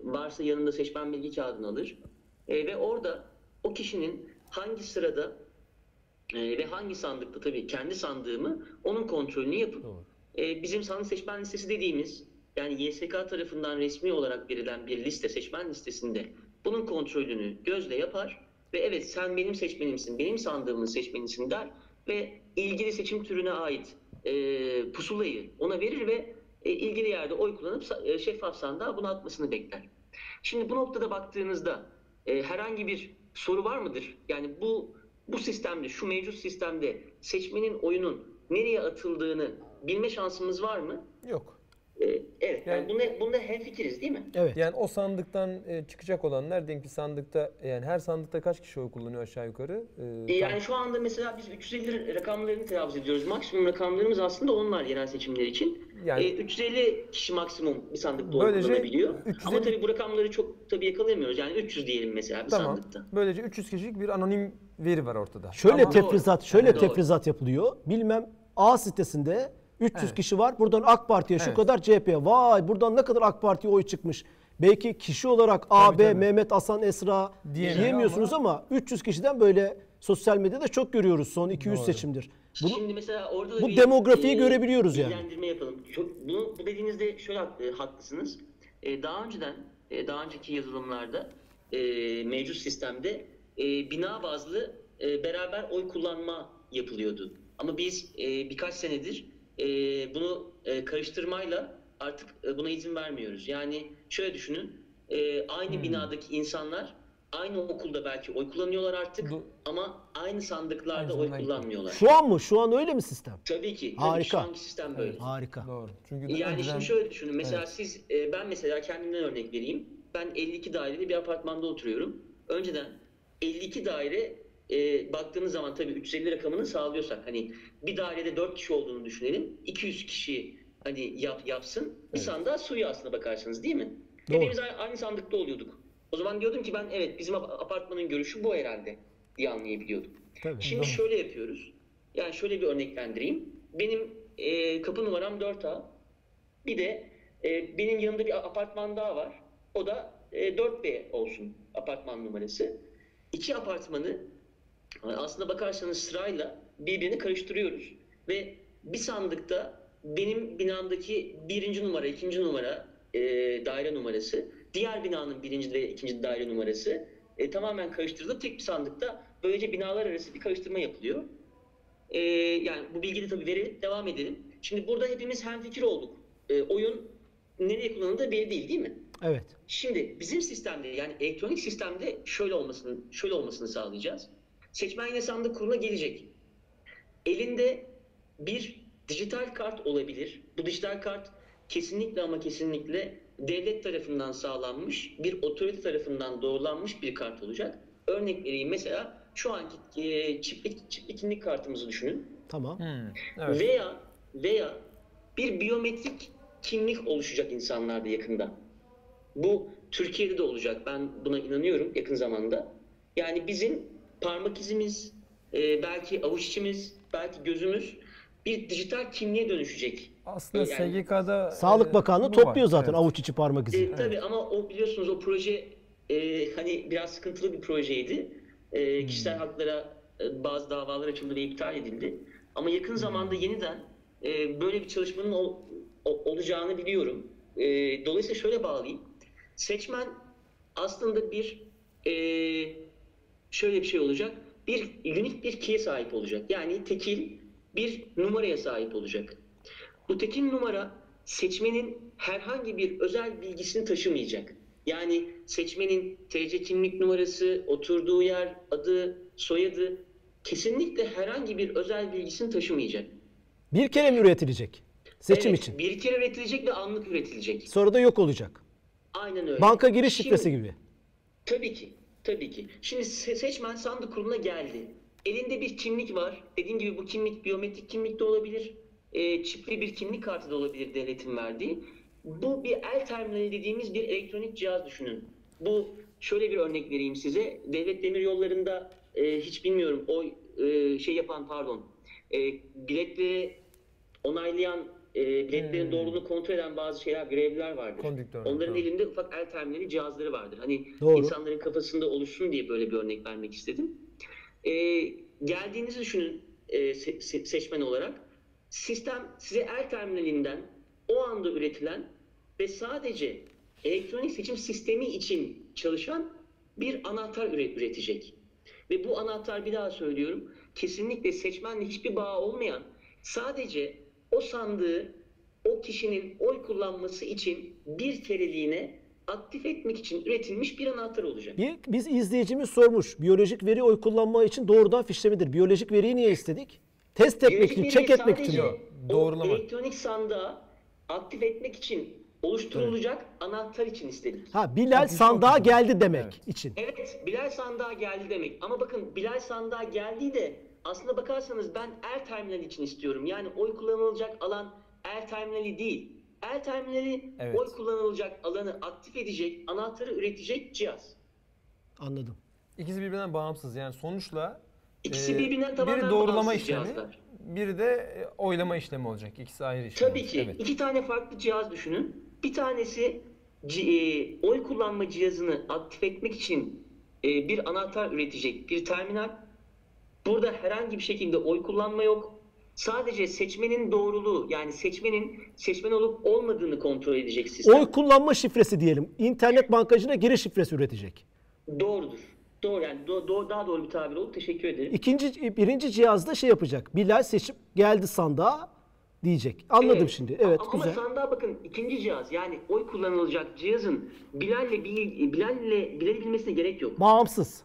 varsa yanında seçmen bilgi kağıdını alır. Ee, ve orada o kişinin hangi sırada ee, ve hangi sandıkta tabii kendi sandığımı onun kontrolünü yapıp e, bizim sandık seçmen listesi dediğimiz yani YSK tarafından resmi olarak verilen bir liste seçmen listesinde bunun kontrolünü gözle yapar ve evet sen benim seçmenimsin, benim sandığımın seçmenisin der ve ilgili seçim türüne ait e, pusulayı ona verir ve e, ilgili yerde oy kullanıp e, şeffaf sandığa bunu atmasını bekler. Şimdi bu noktada baktığınızda e, herhangi bir soru var mıdır? Yani bu bu sistemde, şu mevcut sistemde seçmenin oyunun nereye atıldığını bilme şansımız var mı? Yok. E, evet. Yani, Yani- bunda, bunda hemfikiriz değil mi? Evet. Yani o sandıktan e, çıkacak olanlar diyelim ki sandıkta yani her sandıkta kaç kişi oy kullanıyor aşağı yukarı? E, E, tam- yani şu anda mesela biz 350 rakamlarını telaffuz ediyoruz. Maksimum rakamlarımız aslında onlar yerel seçimler için. Yani- E, 350 kişi maksimum bir sandıkta oy kullanabiliyor. 350 Ama tabii bu rakamları çok tabii yakalayamıyoruz. Yani 300 diyelim mesela bir Tamam. sandıkta. Böylece 300 kişilik bir anonim veri var ortada. Şöyle Ama- tefrizat, şöyle Doğru. tefrizat yapılıyor. Bilmem A sitesinde 300 Evet. kişi var. Buradan AK Parti'ye şu Evet. kadar CHP'ye. Vay buradan ne kadar AK Parti'ye oy çıkmış. Belki kişi olarak A, B, tabii. Mehmet, Hasan, Esra Diyemiyor diyemiyorsunuz ama, 300 kişiden böyle sosyal medyada çok görüyoruz son 200 Doğru. seçimdir. Bunu, Şimdi mesela orada da bu bir, demografiyi görebiliyoruz yani. bilgilendirme yapalım. Çok, bunu bu dediğinizde şöyle haklı- haklısınız. E, daha önceden, e, daha önceki yazılımlarda e, mevcut sistemde e, bina bazlı e, beraber oy kullanma yapılıyordu. Ama biz e, birkaç senedir e, bunu e, karıştırmayla artık e, buna izin vermiyoruz. Yani şöyle düşünün, e, aynı Hmm. binadaki insanlar aynı okulda belki oy kullanıyorlar artık Bu- ama aynı sandıklarda Aynı oy kullanmıyorlar. şu an mı? Şu an öyle mi sistem? Tabii ki. Tabii Harika. Şu anki sistem böyle. Harika. Doğru. Çünkü Yani önceden- şimdi şöyle düşünün. Mesela Evet. siz, e, ben mesela kendimden örnek vereyim. Ben 52 daireli bir apartmanda oturuyorum. Önceden 52 daire e, baktığınız zaman tabii 350 rakamını sağlıyorsak hani bir dairede 4 kişi olduğunu düşünelim. 200 kişi hani yap, yapsın. Bir sandığa suyu aslında bakarsanız değil mi? Doğru. Hepimiz aynı sandıkta oluyorduk. O zaman diyordum ki ben evet bizim ap- apartmanın görüşü bu herhalde diye anlayabiliyordum. Tabii. Şimdi şöyle yapıyoruz. Yani şöyle bir örneklendireyim. Benim e, kapı numaram 4A. Bir de e, benim yanımda bir apartman daha var. O da e, 4B olsun apartman numarası. İki apartmanı aslında bakarsanız sırayla birbirini karıştırıyoruz. Ve bir sandıkta benim binamdaki birinci numara, ikinci numara e, daire numarası, diğer binanın birinci ve ikinci daire numarası e, tamamen karıştırılıp tek bir sandıkta Böylece binalar arası bir karıştırma yapılıyor. Ee, yani bu bilgiyi de tabii verelim, devam edelim. Şimdi burada hepimiz hemfikir olduk. Ee, oyun nereye kullanıldığı belli değil değil mi? Evet. Şimdi bizim sistemde yani elektronik sistemde şöyle olmasını şöyle olmasını sağlayacağız. Seçmen yine sandık kuruluna gelecek. Elinde bir dijital kart olabilir. Bu dijital kart kesinlikle ama kesinlikle devlet tarafından sağlanmış, bir otorite tarafından doğrulanmış bir kart olacak. Örnek vereyim mesela şu anki e, çiftlik, çiftlik kimlik kartımızı düşünün. Tamam. Hmm, evet. Veya veya bir biyometrik kimlik oluşacak insanlarda yakında. Bu Türkiye'de de olacak. Ben buna inanıyorum yakın zamanda. Yani bizim parmak izimiz, e, belki avuç içimiz, belki gözümüz bir dijital kimliğe dönüşecek. Aslında Yani- SGK'da Sağlık e, Bakanlığı topluyor var, zaten evet. avuç içi parmak izi. E, tabii ama o biliyorsunuz o proje e, hani biraz sıkıntılı bir projeydi. E, kişisel haklara e, bazı davalar açıldı ve iptal edildi. Ama yakın zamanda yeniden e, böyle bir çalışmanın ol- o- olacağını biliyorum. E, dolayısıyla şöyle bağlayayım. Seçmen aslında bir e, şöyle bir şey olacak. Bir unik bir key'e sahip olacak. Yani tekil bir numaraya sahip olacak. Bu tekil numara seçmenin herhangi bir özel bilgisini taşımayacak. Yani seçmenin TC kimlik numarası, oturduğu yer, adı, soyadı kesinlikle herhangi bir özel bilgisini taşımayacak. Bir kere mi üretilecek? Seçim Evet, için. Bir kere üretilecek ve anlık üretilecek. Sonra da yok olacak. Aynen öyle. Banka giriş şifresi gibi. Tabii ki. Tabii ki. Şimdi se- seçmen sandık kuruluna geldi. Elinde bir kimlik var. Dediğim gibi bu kimlik biyometrik kimlik de olabilir. E, çipli bir kimlik kartı da olabilir devletin verdiği. Bu bir el terminali dediğimiz bir elektronik cihaz düşünün. Bu şöyle bir örnek vereyim size. Devlet demir yollarında e, hiç bilmiyorum o e, şey yapan pardon. E, biletleri onaylayan e, biletlerin Hmm. doğruluğunu kontrol eden bazı şeyler, görevliler vardır. Konduktör, Onların tamam. elinde ufak el terminali cihazları vardır. Hani Doğru. insanların kafasında oluşsun diye böyle bir örnek vermek istedim. Ee, geldiğinizi düşünün e, se- se- seçmen olarak. Sistem size el terminalinden o anda üretilen ve sadece elektronik seçim sistemi için çalışan bir anahtar üre- üretecek. Ve bu anahtar bir daha söylüyorum kesinlikle seçmenle hiçbir bağ olmayan sadece o sandığı o kişinin oy kullanması için bir kereliğine aktif etmek için üretilmiş bir anahtar olacak. Bir, biz izleyicimiz sormuş. Biyolojik veri oy kullanma için doğrudan fişlemedir. Biyolojik veriyi niye istedik? Test etmek Biyolojik için, çek etmek için. Yok, o doğrulamak. elektronik sandığa aktif etmek için oluşturulacak anahtar için istedik. Ha Bilal sandığa geldi demek Evet. için. Evet, Bilal sandığa geldi demek. Ama bakın Bilal sandığa geldiği de aslında bakarsanız ben el terminali için istiyorum. Yani oy kullanılacak alan el terminali değil. El terminali Evet. oy kullanılacak alanı aktif edecek, anahtarı üretecek cihaz. Anladım. İkisi birbirinden bağımsız. Yani sonuçla İkisi e, birbirinden tamamen biri doğrulama bağımsız işlemi, cihazlar. biri de e, oylama işlemi olacak. İkisi ayrı işlem. Tabii ki. Evet. iki tane farklı cihaz düşünün. Bir tanesi e, oy kullanma cihazını aktif etmek için e, bir anahtar üretecek bir terminal. Burada herhangi bir şekilde oy kullanma yok. Sadece seçmenin doğruluğu yani seçmenin seçmen olup olmadığını kontrol edecek sistem. Oy kullanma şifresi diyelim. İnternet bankacına giriş şifresi üretecek. Doğrudur. Doğru yani do- do- daha doğru bir tabir oldu. Teşekkür ederim. İkinci, birinci cihazda şey yapacak. Bilal seçip geldi sandığa diyecek. Anladım Evet. şimdi. Evet ama güzel. sandığa bakın ikinci cihaz yani oy kullanılacak cihazın Bilal'le bil, Bilal'le Bilal'i bilmesine gerek yok. Bağımsız.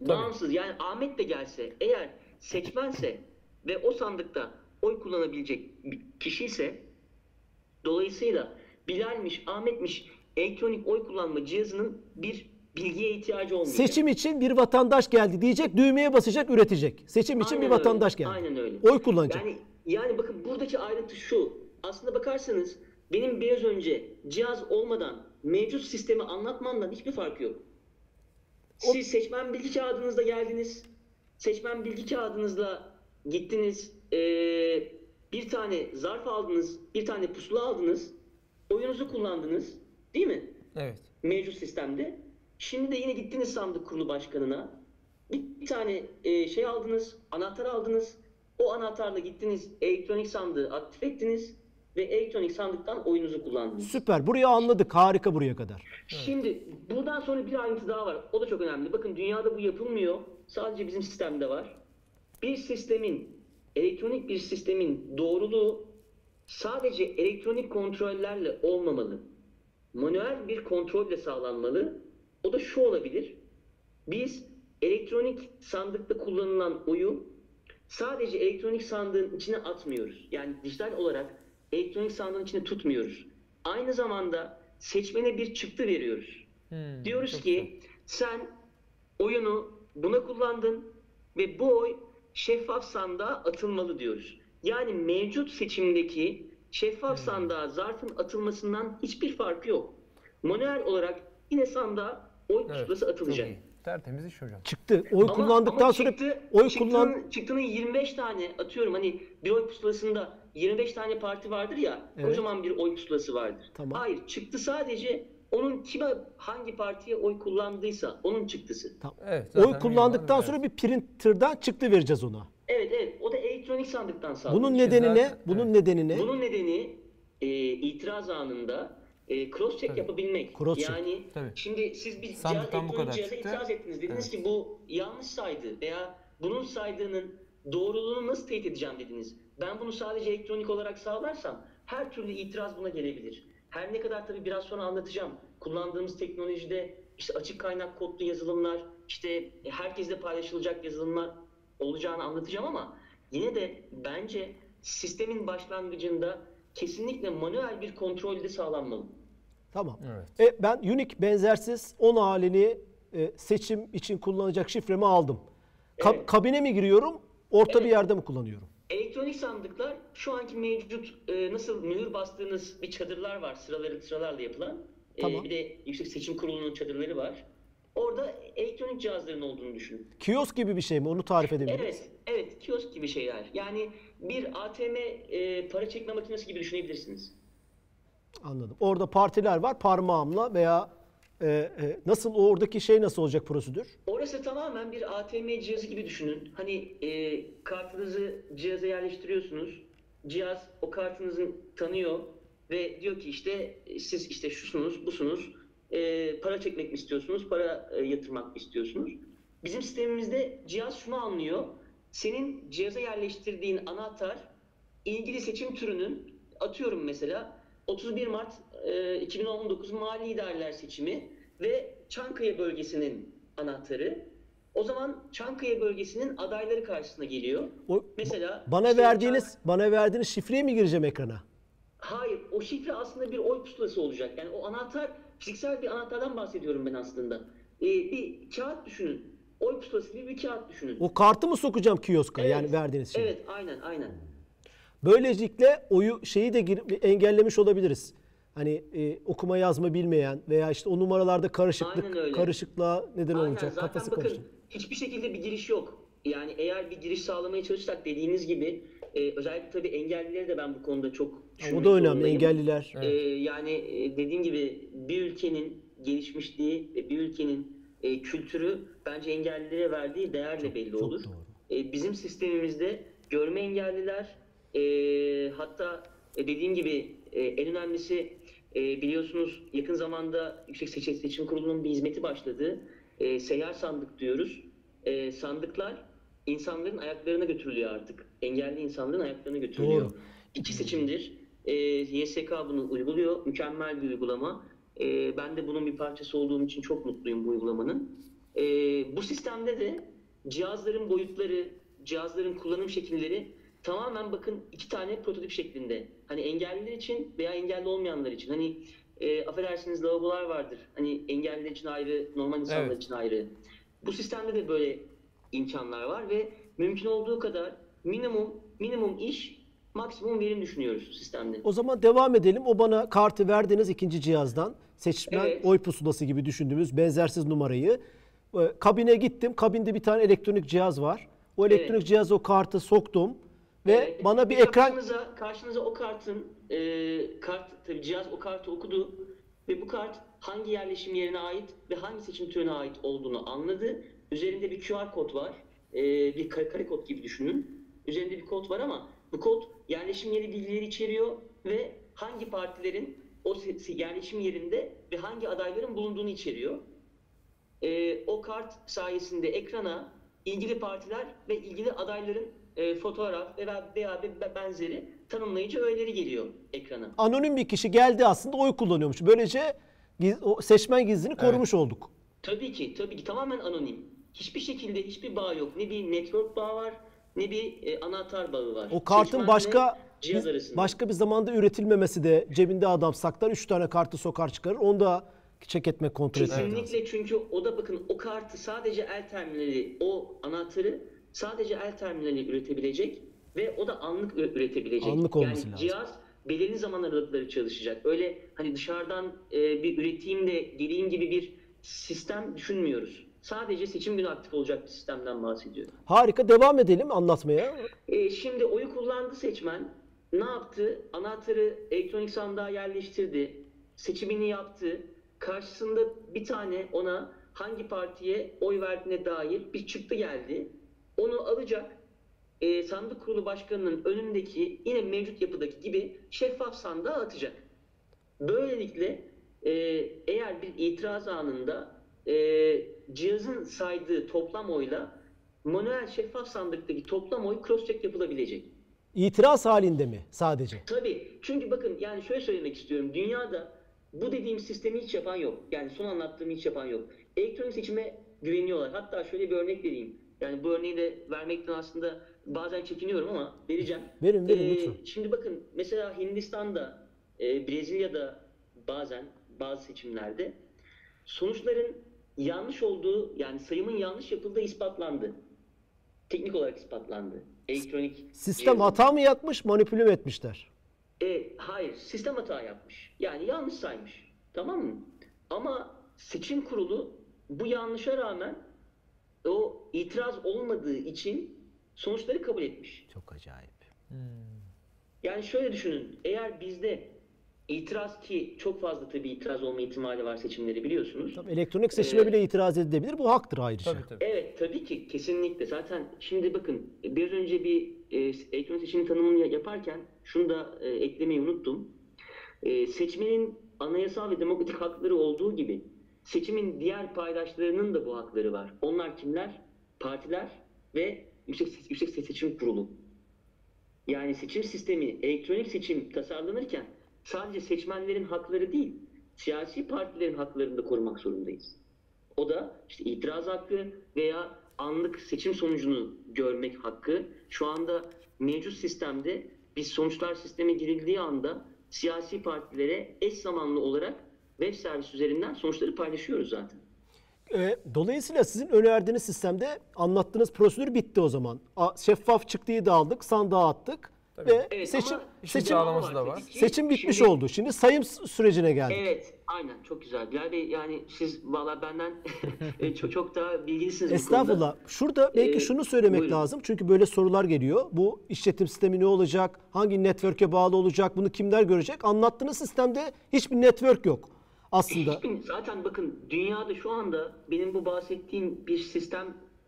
Bağımsız yani Ahmet de gelse eğer seçmense ve o sandıkta oy kullanabilecek bir kişi ise dolayısıyla Bilal'miş, Ahmet'miş elektronik oy kullanma cihazının bir bilgiye ihtiyacı olmayacak. Seçim için bir vatandaş geldi diyecek. Düğmeye basacak, üretecek. Seçim için Aynen bir vatandaş öyle, geldi. Aynen öyle. Oy kullanacak. Yani yani bakın buradaki ayrıntı şu. Aslında bakarsanız benim biraz önce cihaz olmadan mevcut sistemi anlatmamdan hiçbir farkı yok. Siz seçmen bilgi kağıdınızla geldiniz. Seçmen bilgi kağıdınızla gittiniz. Ee, bir tane zarf aldınız. Bir tane pusula aldınız. Oyunuzu kullandınız. Değil mi? Evet. mevcut sistemde. Şimdi de yine gittiniz sandık kurulu başkanına. Bir, bir tane e, şey aldınız, anahtar aldınız. O anahtarla gittiniz elektronik sandığı aktif ettiniz ve elektronik sandıktan oyunuzu kullandınız. Süper. Burayı anladık. Harika buraya kadar. Şimdi buradan sonra bir ayrıntı daha var. O da çok önemli. Bakın dünyada bu yapılmıyor. Sadece bizim sistemde var. Bir sistemin, elektronik bir sistemin doğruluğu sadece elektronik kontrollerle olmamalı. Manuel bir kontrolle sağlanmalı. O da şu olabilir. Biz elektronik sandıkta kullanılan oyu sadece elektronik sandığın içine atmıyoruz. Yani dijital olarak elektronik sandığın içine tutmuyoruz. Aynı zamanda seçmene bir çıktı veriyoruz. Hmm, Diyoruz çok ki sen oyunu buna kullandın ve bu oy şeffaf sandığa atılmalı diyoruz. Yani mevcut seçimdeki şeffaf sandığa zarfın atılmasından hiçbir farkı yok. Manuel olarak yine sandığa oy Evet, çok atılacak. iyi. Tertemiz iş hocam. Çıktı. Oy Ama- kullandıktan ama sonra çıktı- oy çıktının, kullan çıktının 25 tane atıyorum hani bir oy pusulasında 25 tane parti vardır ya Evet. kocaman bir oy pusulası vardır. Tamam. Hayır çıktı sadece onun kime hangi partiye oy kullandıysa onun çıktısı. Tamam. Evet, Oy kullandıktan sonra bir printer'dan çıktı vereceğiz ona. Evet evet o da elektronik sandıktan sağlanıyor. Bunun nedeni ne? Bunun evet. nedeni ne? Bunun nedeni e, itiraz anında e, cross check Tabii. yapabilmek. Cross check. Yani Tabii. şimdi siz bir cihaz, elektronik kadar cihaza çıktı. itiraz ettiniz. Dediniz ki bu yanlış saydı veya bunun saydığının doğruluğunu nasıl teyit edeceğim dediniz. Ben bunu sadece elektronik olarak sağlarsam her türlü itiraz buna gelebilir. Her ne kadar tabii biraz sonra anlatacağım. Kullandığımız teknolojide işte açık kaynak kodlu yazılımlar, işte herkesle paylaşılacak yazılımlar olacağını anlatacağım ama yine de bence sistemin başlangıcında kesinlikle manuel bir kontrolde sağlanmalı. Tamam. Evet. E, ben unique benzersiz 10 halini e, seçim için kullanacak şifremi aldım. Ka- Evet. Kabine mi giriyorum? Orta bir Evet. yerde mi kullanıyorum? Elektronik sandıklar şu anki mevcut e, nasıl mühür bastığınız bir çadırlar var sıraları sıralarla yapılan. E, Tamam. bir de Yüksek Seçim Kurulu'nun çadırları var. Orada elektronik cihazların olduğunu düşünün. Kiosk gibi bir şey mi? Onu tarif edebilir? Evet, evet kiosk gibi şeyler. Yani bir ATM e, para çekme makinesi gibi düşünebilirsiniz. Anladım. Orada partiler var parmağımla veya e, e, nasıl oradaki şey nasıl olacak prosedür? Orası tamamen bir ATM cihazı gibi düşünün. Hani e, kartınızı cihaza yerleştiriyorsunuz. Cihaz o kartınızı tanıyor ve diyor ki işte siz işte şusunuz, busunuz. E, para çekmek mi istiyorsunuz, para e, yatırmak mı istiyorsunuz? Bizim sistemimizde cihaz şunu anlıyor. Senin cihaza yerleştirdiğin anahtar ilgili seçim türünün atıyorum mesela 31 Mart e, 2019 Mali İdareler Seçimi ve Çankaya bölgesinin anahtarı. O zaman Çankaya bölgesinin adayları karşısına geliyor. O, Mesela bana işte verdiğiniz Çank- bana verdiğiniz şifreye mi gireceğim ekrana? Hayır, o şifre aslında bir oy pusulası olacak. Yani o anahtar fiziksel bir anahtardan bahsediyorum ben aslında. Ee, bir kağıt düşünün. Oy pusulası gibi bir kağıt düşünün. O kartı mı sokacağım kioska Evet, yani verdiğiniz şey? Evet, aynen, aynen. Böylelikle oyu şeyi de engellemiş olabiliriz. Hani e, okuma yazma bilmeyen veya işte o numaralarda karışıklık karışıklığa neden Aynen olacak. zaten Kafası bakın karışacak. hiçbir şekilde bir giriş yok. Yani eğer bir giriş sağlamaya çalışırsak dediğiniz gibi e, özellikle tabii engellileri de ben bu konuda çok O düşünmek da önemli zorundayım. engelliler. E, yani e, dediğim gibi bir ülkenin gelişmişliği ve bir ülkenin e, kültürü bence engellilere verdiği değerle belli çok olur. doğru. E, bizim sistemimizde görme engelliler e, hatta dediğim gibi e, en önemlisi e, biliyorsunuz yakın zamanda Yüksek Seçim, Seçim Kurulu'nun bir hizmeti başladı. E, seyyar sandık diyoruz. E, sandıklar insanların ayaklarına götürülüyor artık. Engelli insanların ayaklarına götürülüyor. Doğru. İki seçimdir. E, YSK bunu uyguluyor. Mükemmel bir uygulama. E, ben de bunun bir parçası olduğum için çok mutluyum bu uygulamanın. E, bu sistemde de cihazların boyutları, cihazların kullanım şekilleri tamamen bakın iki tane prototip şeklinde. Hani engelliler için veya engelli olmayanlar için. Hani e, affedersiniz lavabolar vardır. Hani engelliler için ayrı, normal insanlar Evet. için ayrı. Bu sistemde de böyle imkanlar var ve mümkün olduğu kadar minimum minimum iş, maksimum verim düşünüyoruz sistemde. O zaman devam edelim. O bana kartı verdiğiniz ikinci cihazdan seçmen Evet. oy pusulası gibi düşündüğümüz benzersiz numarayı e, kabine gittim. Kabinde bir tane elektronik cihaz var. O elektronik Evet. cihaza o kartı soktum ve bana bir ekran karşınıza, karşınıza o kartın e, kart tabii cihaz o kartı okudu ve bu kart hangi yerleşim yerine ait ve hangi seçim türüne ait olduğunu anladı. Üzerinde bir QR kod var. E, bir kare, kare kod gibi düşünün. Üzerinde bir kod var ama bu kod yerleşim yeri bilgileri içeriyor ve hangi partilerin o yerleşim yerinde ve hangi adayların bulunduğunu içeriyor. Ee, o kart sayesinde ekrana ilgili partiler ve ilgili adayların e, fotoğraf veya, veya be- benzeri tanımlayıcı öğeleri geliyor ekrana. Anonim bir kişi geldi aslında oy kullanıyormuş. Böylece giz- o seçmen gizliliğini korumuş olduk. Tabii ki, tabii ki tamamen anonim. Hiçbir şekilde hiçbir bağ yok. Ne bir network bağı var, ne bir e, anahtar bağı var. O kartın Seçmenle başka cihaz arasında. başka bir zamanda üretilmemesi de cebinde adam saklar 3 tane kartı sokar çıkarır. Onu da çek etmek kontrol etmek. Kesinlikle çünkü o da bakın o kartı sadece el terminali, o anahtarı sadece el terminali üretebilecek ve o da anlık üretebilecek. Anlık olması yani lazım. cihaz belirli zaman aralıkları çalışacak. Öyle hani dışarıdan e, bir üreteyim de geleyim gibi bir sistem düşünmüyoruz. Sadece seçim günü aktif olacak bir sistemden bahsediyorum. Harika devam edelim anlatmaya. E, şimdi oyu kullandı seçmen. Ne yaptı? Anahtarı elektronik sandığa yerleştirdi. Seçimini yaptı. Karşısında bir tane ona hangi partiye oy verdiğine dair bir çıktı geldi. Onu alacak. e, sandık kurulu başkanının önündeki yine mevcut yapıdaki gibi şeffaf sandığa atacak. Böylelikle e, eğer bir itiraz anında e, cihazın saydığı toplam oyla manuel şeffaf sandıktaki toplam oy cross check yapılabilecek. İtiraz halinde mi sadece? Tabii. Çünkü bakın yani şöyle söylemek istiyorum. Dünyada bu dediğim sistemi hiç yapan yok. Yani son anlattığımı hiç yapan yok. Elektronik seçime güveniyorlar. Hatta şöyle bir örnek vereyim. Yani bu örneği de vermekten aslında bazen çekiniyorum ama vereceğim. Verin, verin Ee, lütfen. Şimdi bakın mesela Hindistan'da, e, Brezilya'da bazen bazı seçimlerde sonuçların yanlış olduğu yani sayımın yanlış yapıldığı ispatlandı. Teknik olarak ispatlandı. Elektronik Sistem hata mı yapmış, manipüle mi etmişler? E, hayır, sistem hata yapmış. Yani yanlış saymış. Tamam mı? Ama seçim kurulu bu yanlışa rağmen o itiraz olmadığı için sonuçları kabul etmiş. Çok acayip. Yani şöyle düşünün. Eğer bizde itiraz ki çok fazla tabii itiraz olma ihtimali var seçimleri biliyorsunuz. Tabii elektronik seçime Ee, bile itiraz edilebilir. Bu haktır ayrıca. Tabii tabii. Evet tabii ki kesinlikle. Zaten şimdi bakın biraz önce bir e, elektronik seçim tanımını ya- yaparken şunu da e, eklemeyi unuttum. E, seçmenin anayasal ve demokratik hakları olduğu gibi seçimin diğer paydaşlarının da bu hakları var. Onlar kimler? Partiler ve Yüksek, Se- Yüksek Seçim Kurulu. Yani seçim sistemi, elektronik seçim tasarlanırken sadece seçmenlerin hakları değil, siyasi partilerin haklarını da korumak zorundayız. O da işte itiraz hakkı veya anlık seçim sonucunu görmek hakkı. Şu anda mevcut sistemde biz sonuçlar sisteme girildiği anda siyasi partilere eş zamanlı olarak web servis üzerinden sonuçları paylaşıyoruz zaten. Ee, dolayısıyla sizin önerdiğiniz sistemde anlattığınız prosedür bitti o zaman. A- Şeffaf çıktıyı da aldık, sandığa attık Tabii. ve Evet, seçim seçim da var. tabii ki. seçim bitmiş Şimdi- oldu. Şimdi sayım sürecine geldik. Evet, aynen çok güzel. Bey yani siz valla benden çok, çok daha bilgilisiniz bu konuda. Estağfurullah. Şurada belki Ee, şunu söylemek buyurun. lazım. Çünkü böyle sorular geliyor. Bu işletim sistemi ne olacak? Hangi network'e bağlı olacak? Bunu kimler görecek? Anlattığınız sistemde hiçbir network yok aslında. Hiçbir- zaten bakın dünyada şu anda benim bu bahsettiğim bir sistem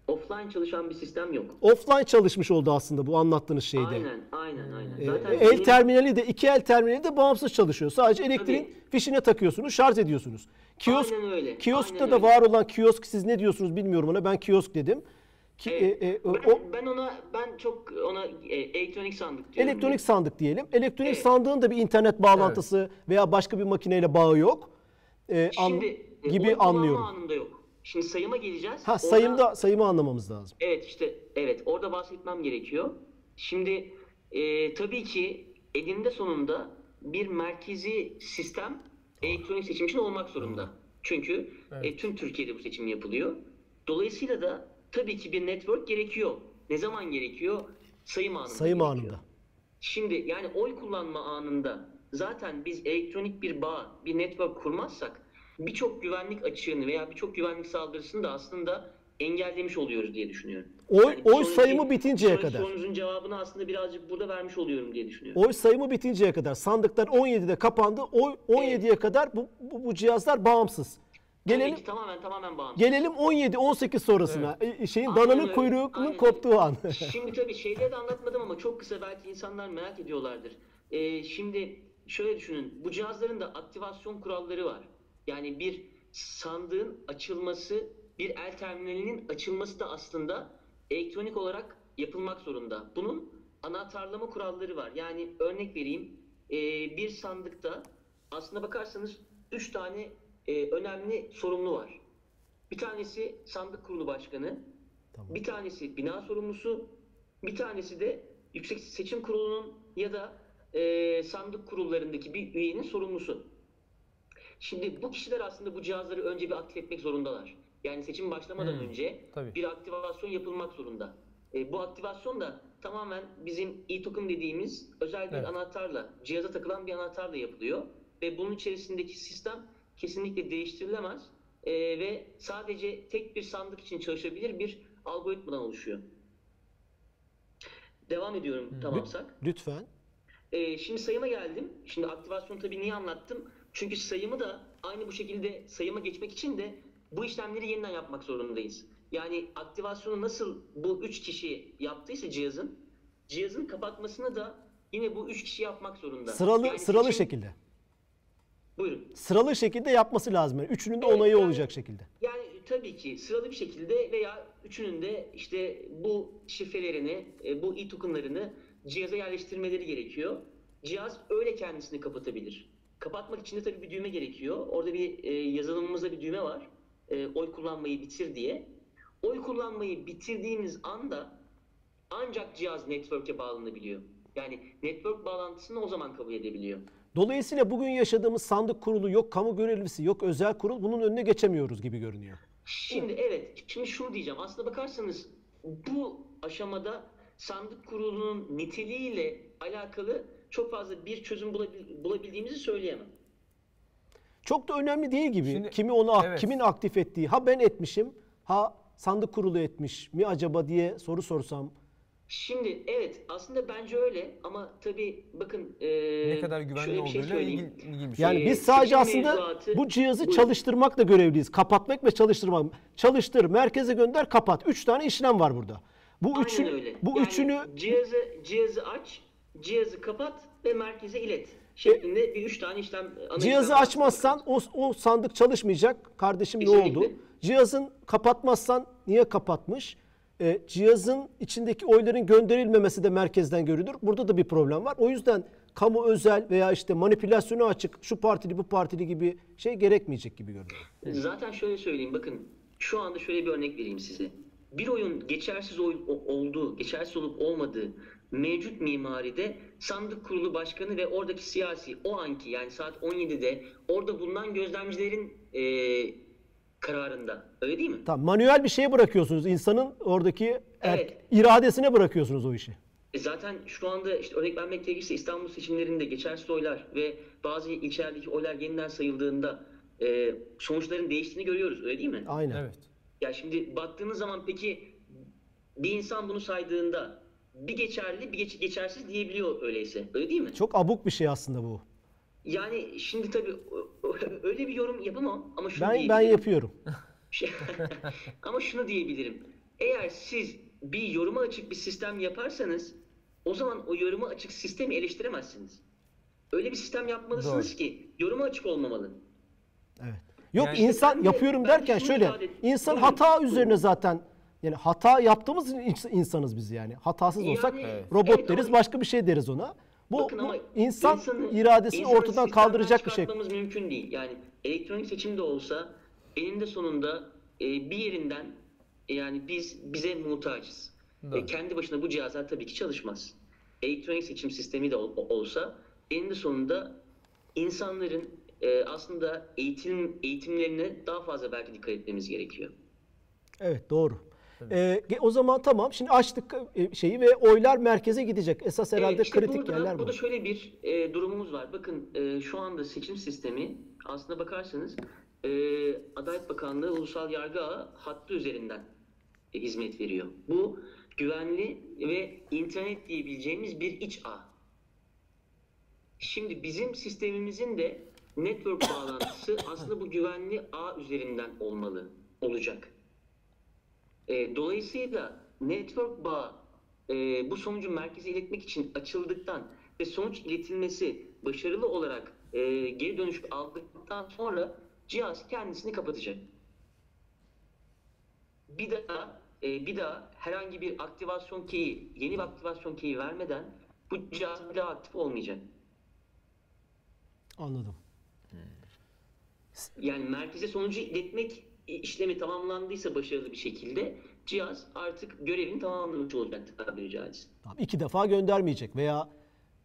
offline çalışan bir sistem yok. Offline çalışmış oldu aslında bu anlattığınız şeyde. Aynen, aynen, aynen. Ee, Zaten el benim- terminali de iki el terminali de bağımsız çalışıyor. Sadece elektriğin Tabii. fişine takıyorsunuz, şarj ediyorsunuz. Kiosk, Aynen öyle, Kioskta aynen da öyle. var olan kiosk siz ne diyorsunuz bilmiyorum ona. Ben kiosk dedim. Ki, Evet. e, e, ben, o ben ona ben çok ona e, elektronik sandık diyorum. elektronik sandık diyelim. Elektronik Evet. sandığın da bir internet bağlantısı veya başka bir makineyle bağı yok. E, an- Şimdi e, gibi anlıyorum. anında yok. Şimdi sayıma geleceğiz. Ha Orada- sayımda sayımı anlamamız lazım. Evet işte evet orada bahsetmem gerekiyor. Şimdi e, tabii ki elinde sonunda bir merkezi sistem elektronik seçim için olmak zorunda. Çünkü e, tüm Türkiye'de bu seçim yapılıyor. Dolayısıyla da tabii ki bir network gerekiyor. Ne zaman gerekiyor? Sayım anında. Sayım gerekiyor. anında. Şimdi yani oy kullanma anında zaten biz elektronik bir bağ, bir network kurmazsak birçok güvenlik açığını veya birçok güvenlik saldırısını da aslında engellemiş oluyoruz diye düşünüyorum. Oy- Yani oy sayımı bitinceye sonraki kadar. Sorunuzun cevabını aslında birazcık burada vermiş oluyorum diye düşünüyorum. Oy sayımı bitinceye kadar sandıklar 17'de kapandı. Oy 17'ye kadar bu, bu, bu cihazlar bağımsız. Tabii Gelelim ki tamamen tamamen bağımsız. gelelim 17 18 sonrasına. E, Şeyin Aynen dananın öyle, kuyruğunun aynen koptuğu an. Şimdi tabii şeyleri de anlatmadım ama çok kısa belki insanlar merak ediyorlardır. Ee, şimdi şöyle düşünün. Bu cihazların da aktivasyon kuralları var. Yani bir sandığın açılması, bir el terminalinin açılması da aslında elektronik olarak yapılmak zorunda. Bunun anahtarlama kuralları var. Yani örnek vereyim. Bir sandıkta aslında bakarsanız 3 tane önemli sorumlu var. Bir tanesi sandık kurulu başkanı, Tamam. bir tanesi bina sorumlusu, bir tanesi de Yüksek Seçim Kurulu'nun ya da e, sandık kurullarındaki bir üyenin sorumlusu. Şimdi bu kişiler aslında bu cihazları önce bir aktif etmek zorundalar. Yani seçim başlamadan Hmm, önce tabii. bir aktivasyon yapılmak zorunda. E, bu aktivasyon da tamamen bizim e-token dediğimiz özel bir Evet. anahtarla, cihaza takılan bir anahtarla yapılıyor. Ve bunun içerisindeki sistem kesinlikle değiştirilemez. E, ve sadece tek bir sandık için çalışabilir bir algoritmadan oluşuyor. Devam ediyorum tamamsak. Lütfen. Ee, şimdi sayıma geldim. Şimdi aktivasyonu tabii niye anlattım? Çünkü sayımı da aynı bu şekilde sayıma geçmek için de bu işlemleri yeniden yapmak zorundayız. Yani aktivasyonu nasıl bu üç kişi yaptıysa cihazın, cihazın kapatmasını da yine bu üç kişi yapmak zorunda. Sıralı Yani sıralı seçim- şekilde. Buyurun. Sıralı şekilde yapması lazım. Yani üçünün de Evet, onayı yani- olacak şekilde. Yani tabii ki sıralı bir şekilde veya üçünün de işte bu şifrelerini, e, bu e-tokenlarını cihaza yerleştirmeleri gerekiyor. Cihaz öyle kendisini kapatabilir. Kapatmak için de tabii bir düğme gerekiyor. Orada bir e, yazılımımızda bir düğme var. E, oy kullanmayı bitir diye. Oy kullanmayı bitirdiğimiz anda ancak cihaz network'e bağlanabiliyor. Yani network bağlantısını o zaman kabul edebiliyor. Dolayısıyla bugün yaşadığımız sandık kurulu yok kamu görevlisi yok özel kurul bunun önüne geçemiyoruz gibi görünüyor. Şimdi evet, şimdi şunu diyeceğim. Aslında bakarsanız bu aşamada sandık kurulunun niteliğiyle alakalı çok fazla bir çözüm bulabil- bulabildiğimizi söyleyemem. Çok da önemli değil gibi. Şimdi- Kimi onu evet. kimin aktif ettiği. Ha ben etmişim. Ha sandık kurulu etmiş mi acaba diye soru sorsam. Şimdi evet aslında bence öyle ama tabii bakın e, ne kadar güvenli şöyle bir şey olduğuyla söyleyeyim. ilgili, ilgili bir şey. Yani biz sadece seçim aslında mevzuatı- bu cihazı Buyurun. çalıştırmakla görevliyiz. Kapatmak ve çalıştırmak. Çalıştır, merkeze gönder, kapat. Üç tane işlem var burada. Bu Aynen üçünü, öyle. bu Yani üçünü cihazı cihazı aç, cihazı kapat ve merkeze ilet şeklinde bir üç tane işlem ana Cihazı açmazsan o, o sandık çalışmayacak. Kardeşim ne Kesinlikle. oldu? Cihazın kapatmazsan niye kapatmış? E, cihazın içindeki oyların gönderilmemesi de merkezden görülür. Burada da bir problem var. O yüzden kamu özel veya işte manipülasyona açık şu partili bu partili gibi şey gerekmeyecek gibi görünüyor. Zaten şöyle söyleyeyim bakın şu anda şöyle bir örnek vereyim size. Bir oyun geçersiz oy, olduğu, geçersiz olup olmadığı mevcut mimaride sandık kurulu başkanı ve oradaki siyasi o anki yani saat 17'de orada bulunan gözlemcilerin eee, kararında. Öyle değil mi? Tamam manuel bir şeye bırakıyorsunuz. insanın oradaki er- Evet. iradesine bırakıyorsunuz o işi. E Zaten şu anda işte örnek vermek gerekirse İstanbul seçimlerinde geçersiz oylar ve bazı ilçelerdeki oylar yeniden sayıldığında e, sonuçların değiştiğini görüyoruz. Öyle değil mi? Aynen. Evet. Ya şimdi baktığınız zaman peki bir insan bunu saydığında bir geçerli bir geç- geçersiz diyebiliyor öyleyse. Öyle değil mi? Çok abuk bir şey aslında bu. Yani şimdi tabii öyle bir yorum yapamam ama şunu Ben ben yapıyorum. Ama şunu diyebilirim. Eğer siz bir yoruma açık bir sistem yaparsanız o zaman o yoruma açık sistemi eleştiremezsiniz. Öyle bir sistem yapmalısınız Doğru. ki yoruma açık olmamalı. Evet. Yok Yani- insan yapıyorum de derken şöyle insan Buyurun, hata üzerine zaten yani hata yaptığımız insanız biz yani. Hatasız Yani- olsak Evet. robot Evet deriz ama- başka bir şey deriz ona. Bu, Bakın bu insan insanı- iradesini insanı ortadan kaldıracak bir şey. mümkün değil. Yani elektronik seçim de olsa eninde sonunda e, bir yerinden e, yani biz bize muhtaçız. Doğru. E, kendi başına bu cihazlar tabii ki çalışmaz. Elektronik seçim sistemi de ol- olsa eninde sonunda insanların e, aslında eğitim eğitimlerine daha fazla belki dikkat etmemiz gerekiyor. Evet doğru. Ee, o zaman tamam. Şimdi açtık e, şeyi ve oylar merkeze gidecek. Esas herhalde Evet, işte kritik burada, yerler bu. Burada şöyle bir e, durumumuz var. Bakın e, şu anda seçim sistemi aslında bakarsanız e, Adalet Bakanlığı Ulusal Yargı Ağı hattı üzerinden e, hizmet veriyor. Bu güvenli ve internet diyebileceğimiz bir iç ağ. Şimdi bizim sistemimizin de network bağlantısı aslında bu güvenli ağ üzerinden olmalı, olacak. E, dolayısıyla network bağı e, bu sonucu merkeze iletmek için açıldıktan ve sonuç iletilmesi başarılı olarak e, geri dönüş aldıktan sonra cihaz kendisini kapatacak. Bir daha e, bir daha herhangi bir aktivasyon keyi, yeni bir aktivasyon keyi vermeden bu cihaz bir daha aktif olmayacak. Anladım. Yani merkeze sonucu iletmek işlemi tamamlandıysa başarılı bir şekilde cihaz artık görevini tamamlamış olacaktır tabiri caizse. Tamam, iki defa göndermeyecek veya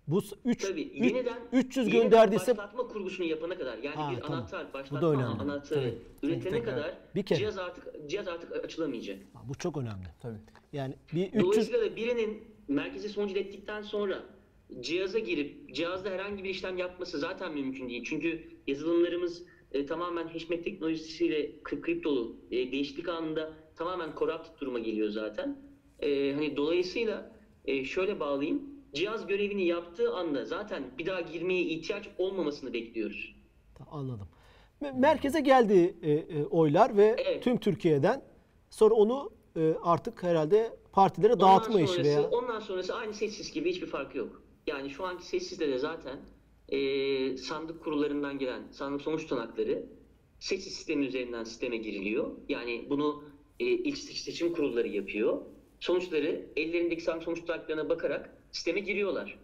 bu 3 Tabii yeniden 300 yeniden gönderdiyse başlatma kurgusunu yapana kadar yani Ha, bir tamam. anahtar Bu da başlatma önemli. anahtarı üretene Tekrar. kadar Bir kere. cihaz artık cihaz artık açılamayacak. Ha, bu çok önemli. Tabii. Yani bir 300 Dolayısıyla da birinin merkeze sonucu ilettikten sonra cihaza girip cihazda herhangi bir işlem yapması zaten mümkün değil. Çünkü yazılımlarımız e, tamamen hashmap teknolojisiyle kri- kriptolu e, değişiklik anında tamamen corrupt duruma geliyor zaten. E, hani dolayısıyla e, şöyle bağlayayım. Cihaz görevini yaptığı anda zaten bir daha girmeye ihtiyaç olmamasını bekliyoruz. Anladım. Me- Merkeze geldi e, e, oylar ve Evet. tüm Türkiye'den sonra onu e, artık herhalde partilere Ondan dağıtma işi veya Ondan sonrası aynı sessiz gibi hiçbir farkı yok. Yani şu anki sessizde de zaten e, sandık kurullarından gelen sandık sonuç tutanakları sessiz sistemi üzerinden sisteme giriliyor. Yani bunu e, ilk seçim kurulları yapıyor. Sonuçları ellerindeki sandık sonuç tutanaklarına bakarak sisteme giriyorlar.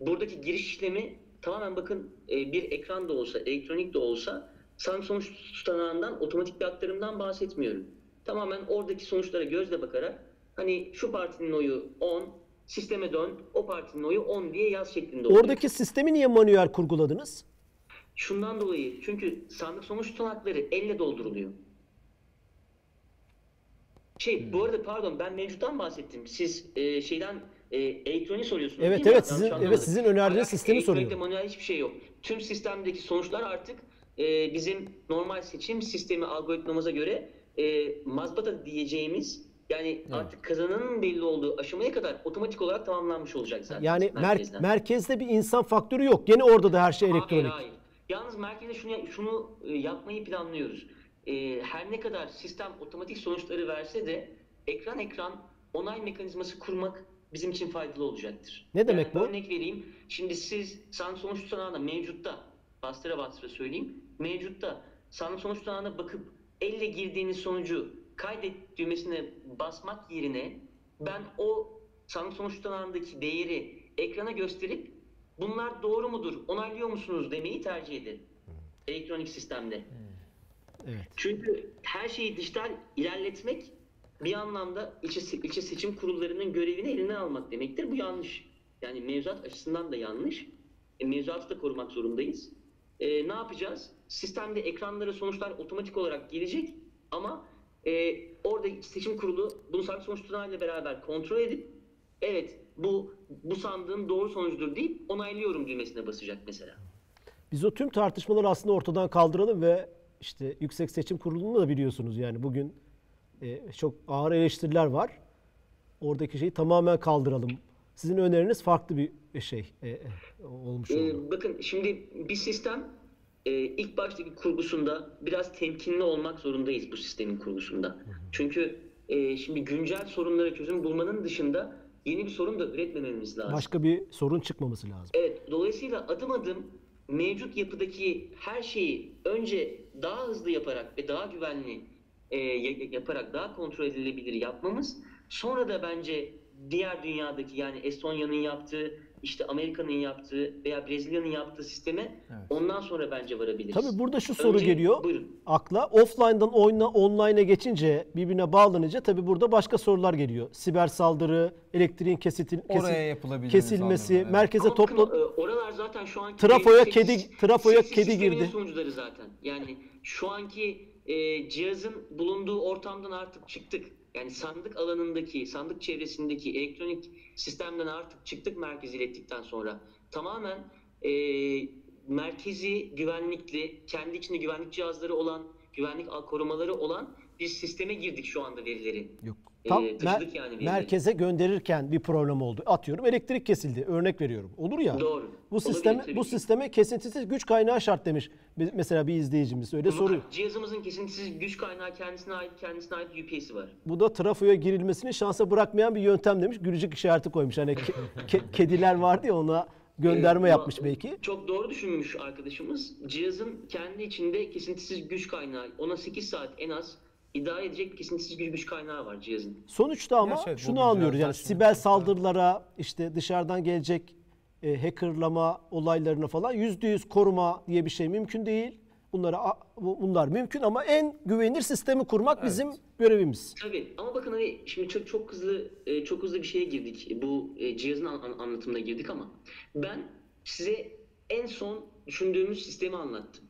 Buradaki giriş işlemi tamamen bakın e, bir ekran da olsa, elektronik de olsa sandık sonuç tutanağından otomatik bir aktarımdan bahsetmiyorum. Tamamen oradaki sonuçlara gözle bakarak hani şu partinin oyu 10, sisteme dön, o partinin oyu 10 diye yaz şeklinde oluyor. oradaki sistemi niye manuel kurguladınız? Şundan dolayı çünkü sandık sonuç tutanakları elle dolduruluyor. Şey bu arada pardon ben mevcuttan bahsettim. Siz e, şeyden e, elektroniği soruyorsunuz Evet, değil mi? evet, Yanlış sizin- evet, anlamadım. sizin önerdiğiniz Alakası- sistemi elektronikte soruyorum. manuel hiçbir şey yok. Tüm sistemdeki sonuçlar artık e, bizim normal seçim sistemi algoritmamıza göre e, mazbata diyeceğimiz yani artık kazananın belli olduğu aşamaya kadar otomatik olarak tamamlanmış olacak zaten. Yani mer- merkezde bir insan faktörü yok. Gene orada da her şey elektronik. Hayır hayır. Yalnız merkezde şunu, şunu e, yapmayı planlıyoruz. E, her ne kadar sistem otomatik sonuçları verse de ekran ekran onay mekanizması kurmak bizim için faydalı olacaktır. Ne demek Yani bu? Örnek vereyim. Şimdi siz sandık sonuç tutanağında mevcutta bastıra bastıra söyleyeyim. Mevcutta sandık sonuç tutanağına bakıp elle girdiğiniz sonucu kaydet düğmesine basmak yerine ben o sandık sonuç tutanağındaki değeri ekrana gösterip bunlar doğru mudur, onaylıyor musunuz demeyi tercih ederim. Elektronik sistemde. Evet. Çünkü her şeyi dijital ilerletmek bir anlamda ilçe, ilçe seçim kurullarının görevini eline almak demektir. Bu yanlış. Yani mevzuat açısından da yanlış. E, mevzuatı da korumak zorundayız. E, ne yapacağız? Sistemde ekranlara sonuçlar otomatik olarak gelecek ama e, orada seçim kurulu bunu sandık sonuç tutanağıyla beraber kontrol edip evet bu bu sandığın doğru sonucudur deyip onaylıyorum düğmesine basacak mesela. Biz o tüm tartışmaları aslında ortadan kaldıralım ve işte Yüksek Seçim Kurulu'nu da biliyorsunuz yani bugün e, çok ağır eleştiriler var. Oradaki şeyi tamamen kaldıralım. Sizin öneriniz farklı bir şey e, e, olmuş oldu. Ee, bakın şimdi bir sistem e, ilk baştaki kurgusunda biraz temkinli olmak zorundayız bu sistemin kurgusunda. Çünkü e, şimdi güncel sorunlara çözüm bulmanın dışında yeni bir sorun da üretmememiz lazım. Başka bir sorun çıkmaması lazım. Evet, dolayısıyla adım adım mevcut yapıdaki her şeyi önce daha hızlı yaparak ve daha güvenli e, ya- yaparak daha kontrol edilebilir yapmamız. Sonra da bence diğer dünyadaki yani Estonya'nın yaptığı, işte Amerika'nın yaptığı veya Brezilya'nın yaptığı sisteme ondan sonra bence varabiliriz. Tabii burada şu soru Önce- geliyor Buyurun. akla. Offline'dan oyuna, online'a geçince birbirine bağlanınca tabii burada başka sorular geliyor. Siber saldırı, elektriğin kesitil, kesil- Oraya yapılabilir mi kesilmesi? Evet. merkeze Ama bakın, e, oralar zaten şu anki Trafoya kedi- trafoya kedi girdi. sonuçları zaten. Yani şu anki e, cihazın bulunduğu ortamdan artık çıktık. Yani sandık alanındaki, sandık çevresindeki elektronik sistemden artık çıktık merkez ilettikten sonra. Tamamen e, merkezi güvenlikli, kendi içinde güvenlik cihazları olan, güvenlik al- korumaları olan bir sisteme girdik şu anda verileri. Yok. Tam taşıdık mer- yani merkeze gönderirken bir problem oldu. Atıyorum elektrik kesildi. Örnek veriyorum. Olur ya. Doğru. Bu Olabilir sisteme tabii bu sisteme kesintisiz güç kaynağı şart demiş. Mesela bir izleyicimiz öyle soruyor. Cihazımızın kesintisiz güç kaynağı kendisine ait kendisine ait UPS'i var. Bu da trafoya girilmesini şansa bırakmayan bir yöntem demiş. Gülücük işareti koymuş. Hani ke- ke- kediler vardı ya ona gönderme Ee, yapmış belki. Çok doğru düşünmüş arkadaşımız. Cihazın kendi içinde kesintisiz güç kaynağı, ona 8 saat en az idare edecek bir kesintisiz güç, güç kaynağı var cihazın. Sonuçta ama evet, bu şunu anlıyoruz yani siber saldırılara işte dışarıdan gelecek e, hackerlama olaylarına falan yüzde yüz koruma diye bir şey mümkün değil. Bunlara bunlar mümkün ama en güvenilir sistemi kurmak bizim görevimiz. Tabii ama bakın hani şimdi çok çok hızlı e, çok hızlı bir şeye girdik. Bu e, cihazın an- anlatımına girdik ama ben size en son düşündüğümüz sistemi anlattım.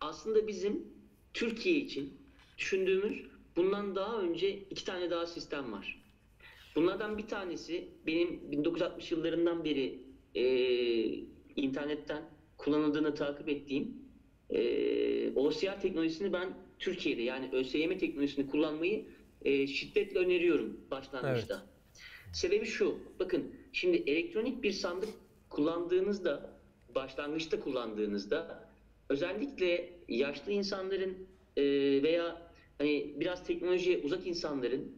Aslında bizim Türkiye için düşündüğümüz bundan daha önce iki tane daha sistem var. Bunlardan bir tanesi benim 1960 yıllarından beri e, internetten kullanıldığını takip ettiğim e, OCR teknolojisini ben Türkiye'de yani ÖSYM teknolojisini kullanmayı e, şiddetle öneriyorum başlangıçta. Sebebi şu, bakın şimdi elektronik bir sandık kullandığınızda, başlangıçta kullandığınızda özellikle yaşlı insanların e, veya hani biraz teknolojiye uzak insanların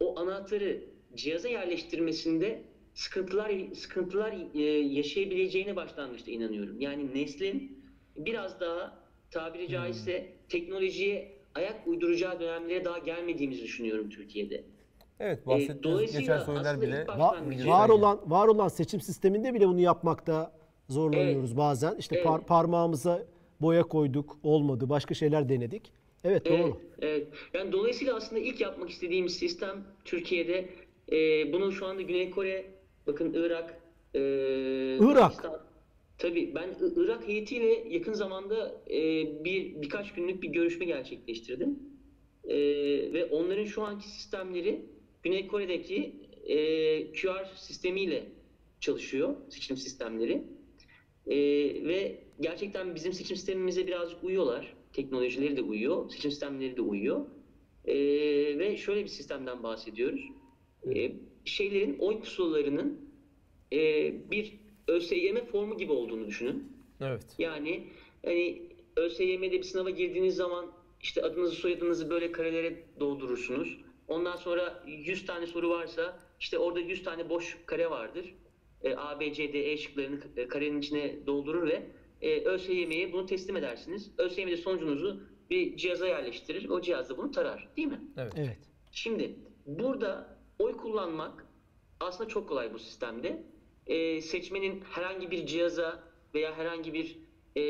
o anahtarı cihaza yerleştirmesinde sıkıntılar sıkıntılar e, yaşayabileceğine başlangıçta inanıyorum. Yani neslin biraz daha tabiri caizse teknolojiye ayak uyduracağı dönemlere daha gelmediğimizi düşünüyorum Türkiye'de. Evet E, bahsettiğiniz geçen aslında bile ilk Va- başlangıcı- var olan var olan seçim sisteminde bile bunu yapmakta zorlanıyoruz bazen. İşte par- Evet. parmağımıza boya koyduk, olmadı. Başka şeyler denedik. Evet Evet, doğru. evet. Yani dolayısıyla aslında ilk yapmak istediğimiz sistem Türkiye'de e, bunu şu anda Güney Kore, bakın Irak, e, Irak. Pakistan. Tabii ben Irak heyetiyle yakın zamanda e, bir birkaç günlük bir görüşme gerçekleştirdim. E, ve onların şu anki sistemleri Güney Kore'deki e, QR sistemiyle çalışıyor seçim sistemleri. Ee, ve gerçekten bizim seçim sistemimize birazcık uyuyorlar. Teknolojileri de uyuyor, seçim sistemleri de uyuyor. Ee, ve şöyle bir sistemden bahsediyoruz. Ee, şeylerin, oy pusulalarının e, bir ÖSYM formu gibi olduğunu düşünün. evet. Yani hani ÖSYM'de bir sınava girdiğiniz zaman işte adınızı soyadınızı böyle karelere doldurursunuz. Ondan sonra 100 tane soru varsa işte orada 100 tane boş kare vardır. E, A, B, C, D, E şıklarını e, karenin içine doldurur ve e, ÖSYM'ye bunu teslim edersiniz. ÖSYM de sonucunuzu bir cihaza yerleştirir. O cihaz da bunu tarar. Değil mi? Evet. Evet. Şimdi burada oy kullanmak aslında çok kolay bu sistemde. Ee, seçmenin herhangi bir cihaza veya herhangi bir e,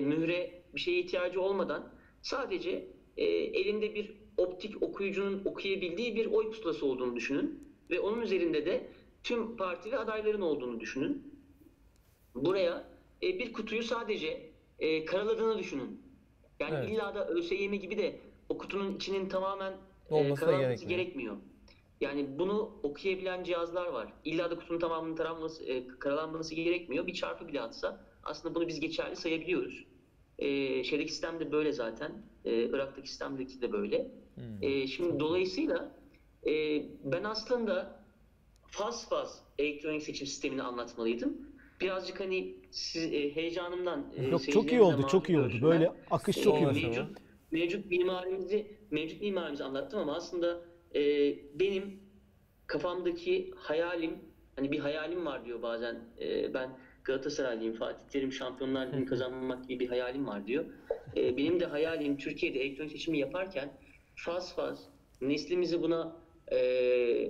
mühre bir şeye ihtiyacı olmadan sadece e, elinde bir optik okuyucunun okuyabildiği bir oy pusulası olduğunu düşünün ve onun üzerinde de tüm partili adayların olduğunu düşünün. Buraya e, bir kutuyu sadece e, karaladığını düşünün. Yani Evet. illa da ÖSYM gibi de o kutunun içinin tamamen e, karalanması gerekmiyor. Yani bunu okuyabilen cihazlar var. İlla da kutunun tamamının taranması, e, karalanması gerekmiyor. Bir çarpı bile atsa aslında bunu biz geçerli sayabiliyoruz. E, şeydeki sistem de böyle zaten. E, Irak'taki sistemdeki de böyle. Hmm. E, şimdi dolayısıyla e, ben aslında faz faz elektronik seçim sistemini anlatmalıydım. Birazcık hani siz, e, heyecanımdan e, Yok çok iyi oldu, çok iyi oldu. Böyle akış çok iyi oldu. Mevcut, mevcut mimarimizi, mevcut mimarimizi anlattım ama aslında e, benim kafamdaki hayalim, hani bir hayalim var diyor bazen. E, ben Galatasaraylıyım, Fatih Terim Şampiyonlar Ligi'ni kazanmak gibi bir hayalim var diyor. E, benim de hayalim Türkiye'de elektronik seçimi yaparken faz faz neslimizi buna e,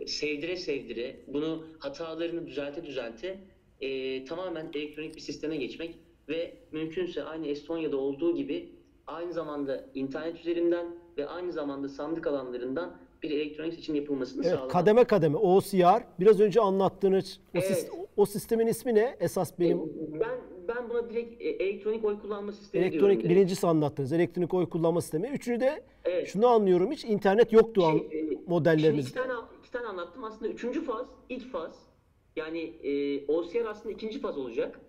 sevdire sevdire, bunu hatalarını düzelte düzelte e, tamamen elektronik bir sisteme geçmek ve mümkünse aynı Estonya'da olduğu gibi aynı zamanda internet üzerinden ve aynı zamanda sandık alanlarından bir elektronik seçim yapılmasını Evet, sağlamak. kademe kademe OCR biraz önce anlattığınız o, Evet. sis- o sistemin ismi ne? Esas benim Ben ben buna direkt e, elektronik oy kullanma sistemi elektronik diyorum. birincisi anlattınız. Elektronik oy kullanma sistemi. Üçüncü de Evet. şunu anlıyorum hiç internet yoktu Şey, e, Şimdi iki modellerimizde. tane, iki tane anlattım. Aslında üçüncü faz, ilk faz. Yani e, OCR aslında ikinci faz olacak.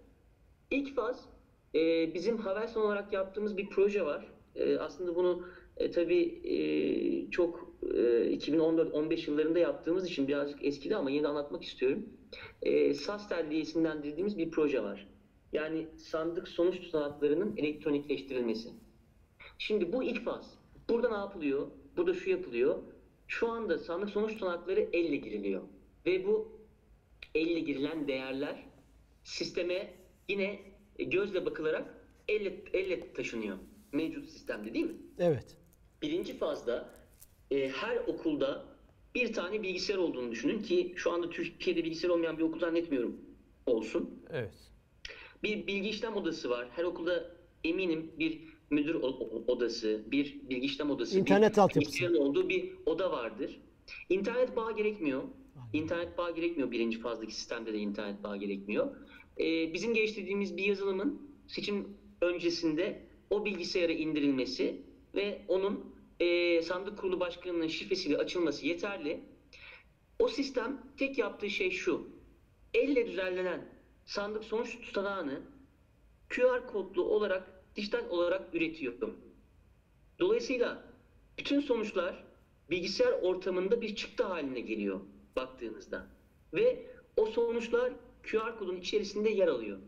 İlk faz e, bizim Havelsan olarak yaptığımız bir proje var. E, aslında bunu e, tabii e, çok e, 2014-15 yıllarında yaptığımız için birazcık eskidi ama yine anlatmak istiyorum. E, SASTEL diye isimlendirdiğimiz bir proje var. Yani sandık sonuç tutanaklarının elektronikleştirilmesi. Şimdi bu ilk faz. Burada ne yapılıyor? Burada şu yapılıyor. Şu anda sandık sonuç tutanakları elle giriliyor. Ve bu elle girilen değerler sisteme yine gözle bakılarak elle, elle taşınıyor. Mevcut sistemde değil mi? Evet. Birinci fazda e, her okulda bir tane bilgisayar olduğunu düşünün ki şu anda Türkiye'de bilgisayar olmayan bir okul zannetmiyorum olsun. Evet. Bir bilgi işlem odası var. Her okulda eminim bir müdür odası, bir bilgi işlem odası, İnternet bir altyapısı. olduğu bir oda vardır. İnternet bağı gerekmiyor. İnternet bağı gerekmiyor. Birinci fazdaki sistemde de internet bağı gerekmiyor. Ee, bizim geliştirdiğimiz bir yazılımın seçim öncesinde o bilgisayara indirilmesi ve onun e, sandık kurulu başkanının şifresiyle açılması yeterli. O sistem tek yaptığı şey şu. Elle düzenlenen sandık sonuç tutanağını QR kodlu olarak dijital olarak üretiyor. Dolayısıyla bütün sonuçlar bilgisayar ortamında bir çıktı haline geliyor baktığınızda. Ve o sonuçlar QR kodun içerisinde yer alıyor.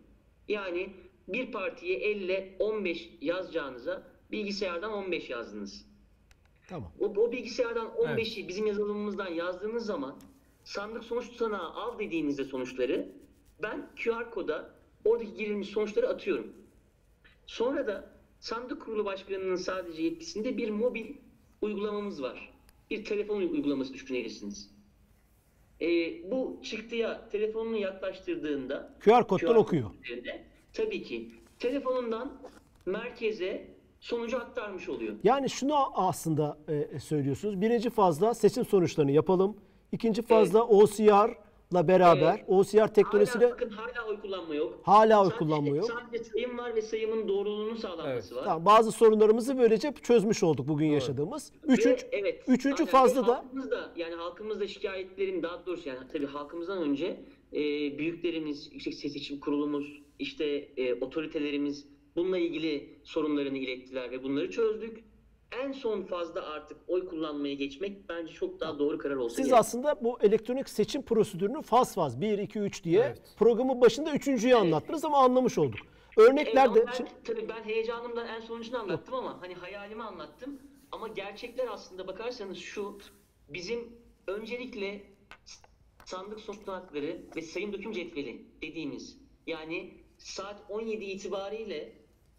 Yani bir partiye elle 15 yazacağınıza bilgisayardan 15 yazdınız. Tamam. O, o bilgisayardan 15'i bizim yazılımımızdan yazdığınız zaman sandık sonuç tutanağı al dediğinizde sonuçları ben QR koda oradaki girilmiş sonuçları atıyorum. Sonra da sandık kurulu başkanının sadece yetkisinde bir mobil uygulamamız var. Bir telefon uygulaması düşünebilirsiniz. Ee, bu çıktıya telefonunu yaklaştırdığında QR koddan okuyor. tabii ki telefonundan merkeze sonucu aktarmış oluyor. Yani şunu aslında e, söylüyorsunuz. Birinci fazla seçim sonuçlarını yapalım. İkinci fazla OCR'la beraber, Evet. OCR teknolojisiyle Hala, bakın hala oy kullanma yok. Hala oy Sadece- kullanma yok. Sadece sayım var ve sayımın doğruluğunun sağlanması var. Tamam, bazı sorunlarımızı böylece çözmüş olduk bugün yaşadığımız. Üçüncü, Ve evet, üçüncü aynen. fazla Ve da halkımız da yani halkımız da şikayetlerin daha doğrusu yani tabii halkımızdan önce e, büyüklerimiz, Yüksek Seçim Kurulumuz, işte e, otoritelerimiz bununla ilgili sorunlarını ilettiler ve bunları çözdük. En son fazla artık oy kullanmaya geçmek bence çok daha doğru karar olsa siz gerek. aslında bu elektronik seçim prosedürünü faz faz 1 2 3 diye Evet. programın başında üçüncüyü anlattınız ama anlamış olduk. Evet, Örneklerde ama ben, şimdi- tabii ben heyecanımdan en sonucunu anlattım ama hani hayalimi anlattım. Ama gerçekler aslında bakarsanız şu bizim öncelikle sandık sonuç tutanakları ve sayım döküm cetveli dediğimiz yani saat 17 itibariyle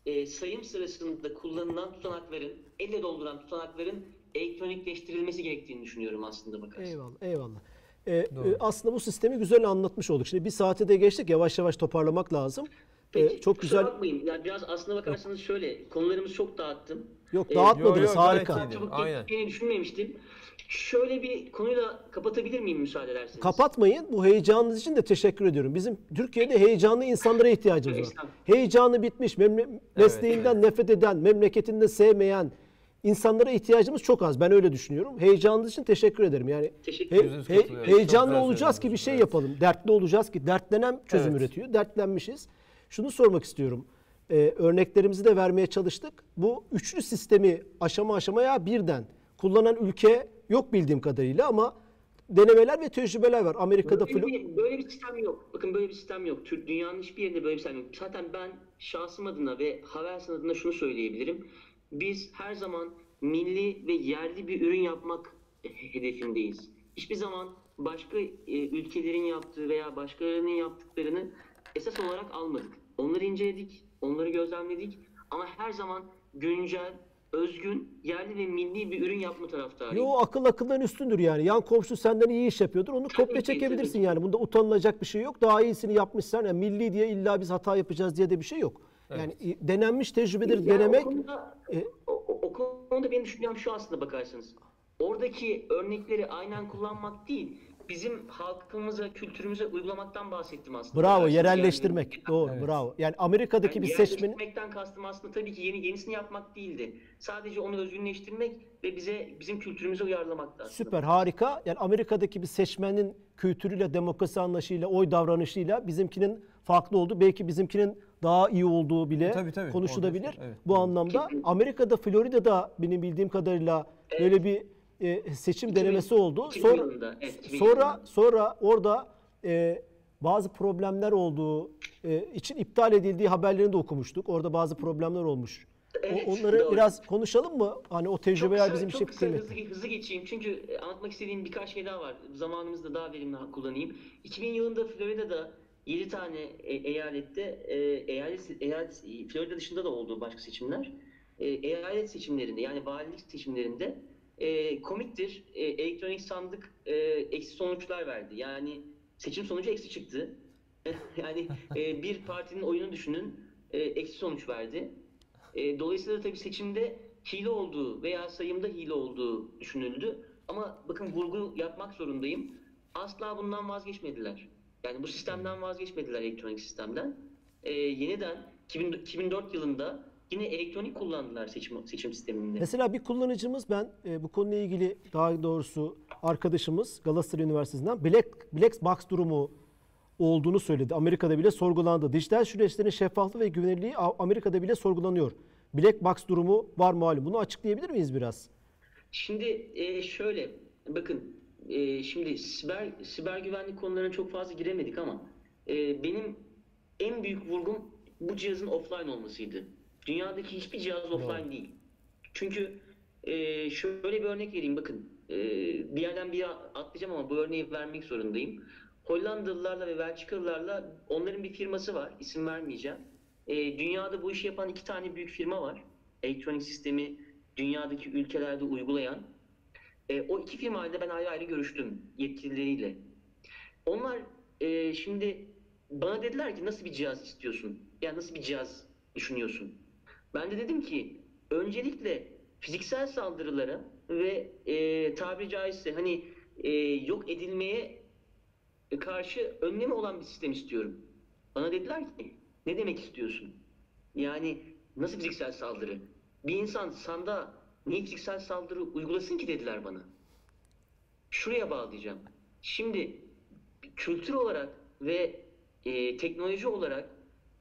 e, sayım sırasında kullanılan tutanakların elle dolduran tutanakların elektronikleştirilmesi gerektiğini düşünüyorum aslında bakarsanız. Eyvallah, eyvallah. Ee, e, aslında bu sistemi güzel anlatmış olduk. Şimdi bir saate de geçtik. Yavaş yavaş toparlamak lazım. Ee, Peki, çok kusura güzel. bakmayın. Yani biraz aslına bakarsanız şöyle konularımızı çok dağıttım. Yok Ee, dağıtmadınız. yo, yo, gayet harika. çabuk Aynen. geçeceğini düşünmemiştim. Şöyle bir konuyla kapatabilir miyim müsaade ederseniz? Kapatmayın. Bu heyecanınız için de teşekkür ediyorum. Bizim Türkiye'de heyecanlı insanlara ihtiyacımız var. Heyecanı bitmiş, memle- mesleğinden nefret eden, memleketinde sevmeyen insanlara ihtiyacımız çok az. Ben öyle düşünüyorum. Heyecanınız için teşekkür ederim. Yani Teşekkür he- he- heyecanlı olacağız ki bir şey evet. yapalım. Dertli olacağız ki dertlenen çözüm Evet. üretiyor. Dertlenmişiz. Şunu sormak istiyorum. Ee, örneklerimizi de vermeye çalıştık. Bu üçlü sistemi aşama aşamaya birden kullanan ülke yok bildiğim kadarıyla ama denemeler ve tecrübeler var. Amerika'da Böyle bir, böyle bir sistem yok. Bakın böyle bir sistem yok. Türk dünyanın hiçbir yerinde böyle bir sistem yok. Zaten ben şahsım adına ve Havelsan adına şunu söyleyebilirim. Biz her zaman milli ve yerli bir ürün yapmak hedefindeyiz. Hiçbir zaman başka e, ülkelerin yaptığı veya başkalarının yaptıklarını esas olarak almadık. Onları inceledik, onları gözlemledik ama her zaman güncel, özgün, yerli ve milli bir ürün yapma taraftarıyım. Yo akıl akıldan üstündür yani. Yan komşu senden iyi iş yapıyordur. Onu kopya ki, çekebilirsin tabii yani. Bunda utanılacak bir şey yok. Daha iyisini yapmışsan yani milli diye illa biz hata yapacağız diye de bir şey yok. Yani e, denenmiş tecrübeleri Yani denemek O konuda, e, o, o- konuda benim düşüncem şu aslında bakarsanız. Oradaki örnekleri aynen kullanmak değil, bizim halkımıza, kültürümüze uygulamaktan bahsettim aslında. bravo yerelleştirmek. Yani, Doğru Evet. bravo. Yani Amerika'daki bir yani seçmenin yerleştirmekten kastım aslında tabii ki yeni yenisini yapmak değildi. Sadece onu özgünleştirmek ve bize bizim kültürümüze uyarlamaktı aslında. Süper, harika. Yani Amerika'daki bir seçmenin kültürüyle, demokrasi anlayışıyla, oy davranışıyla bizimkinin farklı olduğu, belki bizimkinin daha iyi olduğu bile Tabii, tabii. konuşulabilir. Evet, Bu anlamda Amerika'da, Florida'da benim bildiğim kadarıyla böyle bir e, seçim denemesi oldu. 2000 Sonra yılında, evet, 2000 sonra sonra orada e, bazı problemler olduğu e, için iptal edildiği haberlerini de okumuştuk. Orada bazı problemler olmuş. O- Evet, onları doğru. biraz konuşalım mı? Hani o tecrübeler kısa, bizim çok için kısa kıymetli. hızlı, hızlı geçeyim çünkü e, anlatmak istediğim birkaç şey daha var. Zamanımızda daha verimli kullanayım. 2000 yılında Florida'da 7 tane e- eyalette e, eyalet, eyalet Florida dışında da oldu başka seçimler. E, eyalet seçimlerinde yani valilik seçimlerinde e, komiktir e, elektronik sandık e, eksi sonuçlar verdi. Yani seçim sonucu eksi çıktı. yani e, bir partinin oyunu düşünün e, eksi sonuç verdi. E, dolayısıyla tabii seçimde hile olduğu veya sayımda hile olduğu düşünüldü. Ama bakın vurgu yapmak zorundayım. Asla bundan vazgeçmediler. Yani bu sistemden vazgeçmediler elektronik sistemden. E, yeniden 2000 2004 yılında yine elektronik kullandılar seçim seçim sisteminde. Mesela bir kullanıcımız ben e, bu konuyla ilgili daha doğrusu arkadaşımız Galatasaray Üniversitesi'nden Black, Black Box durumu olduğunu söyledi. Amerika'da bile sorgulandı. Dijital süreçlerin şeffaflığı ve güvenilirliği Amerika'da bile sorgulanıyor. Black Box durumu var malum. Bunu açıklayabilir miyiz biraz? Şimdi e, şöyle bakın e, şimdi siber siber güvenlik konularına çok fazla giremedik ama e, benim en büyük vurgum bu cihazın offline olmasıydı. Dünyadaki hiçbir cihaz offline değil. Çünkü e, şöyle bir örnek vereyim bakın e, bir yerden bir yere atlayacağım ama bu örneği vermek zorundayım. Hollandalılarla ve Belçikalılarla onların bir firması var isim vermeyeceğim. E, dünyada bu işi yapan iki tane büyük firma var. Elektronik sistemi dünyadaki ülkelerde uygulayan. E, o iki firmayla ben ayrı ayrı görüştüm yetkilileriyle. Onlar e, şimdi bana dediler ki nasıl bir cihaz istiyorsun? Yani nasıl bir cihaz düşünüyorsun? Ben de dedim ki öncelikle fiziksel saldırılara ve e, tabiri caizse hani e, yok edilmeye karşı önlemi olan bir sistem istiyorum. Bana dediler ki ne demek istiyorsun? Yani nasıl fiziksel saldırı? Bir insan sanda fiziksel saldırı uygulasın ki dediler bana. Şuraya bağlayacağım. Şimdi kültür olarak ve e, teknoloji olarak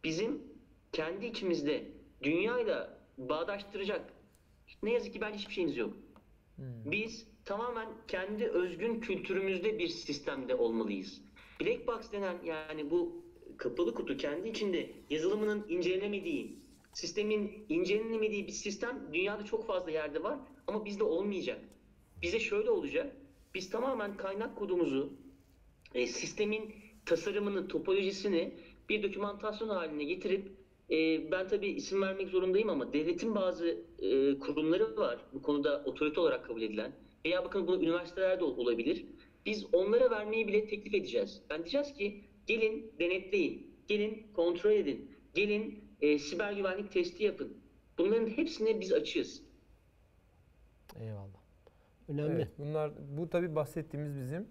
bizim kendi içimizde dünyayla bağdaştıracak ne yazık ki ben hiçbir şeyimiz yok. Biz tamamen kendi özgün kültürümüzde bir sistemde olmalıyız. Black box denen yani bu kapalı kutu kendi içinde yazılımının incelenemediği, sistemin incelenemediği bir sistem dünyada çok fazla yerde var ama bizde olmayacak. Bize şöyle olacak. Biz tamamen kaynak kodumuzu, e, sistemin tasarımını, topolojisini bir dokümantasyon haline getirip e, ben tabii isim vermek zorundayım ama devletin bazı e, kurumları var bu konuda otorite olarak kabul edilen veya bakın bunu üniversitelerde ol- olabilir. Biz onlara vermeyi bile teklif edeceğiz. Ben diyeceğiz ki gelin denetleyin, gelin kontrol edin, gelin e, siber güvenlik testi yapın. Bunların hepsine biz açığız. Eyvallah. Önemli. Evet, bunlar bu tabii bahsettiğimiz bizim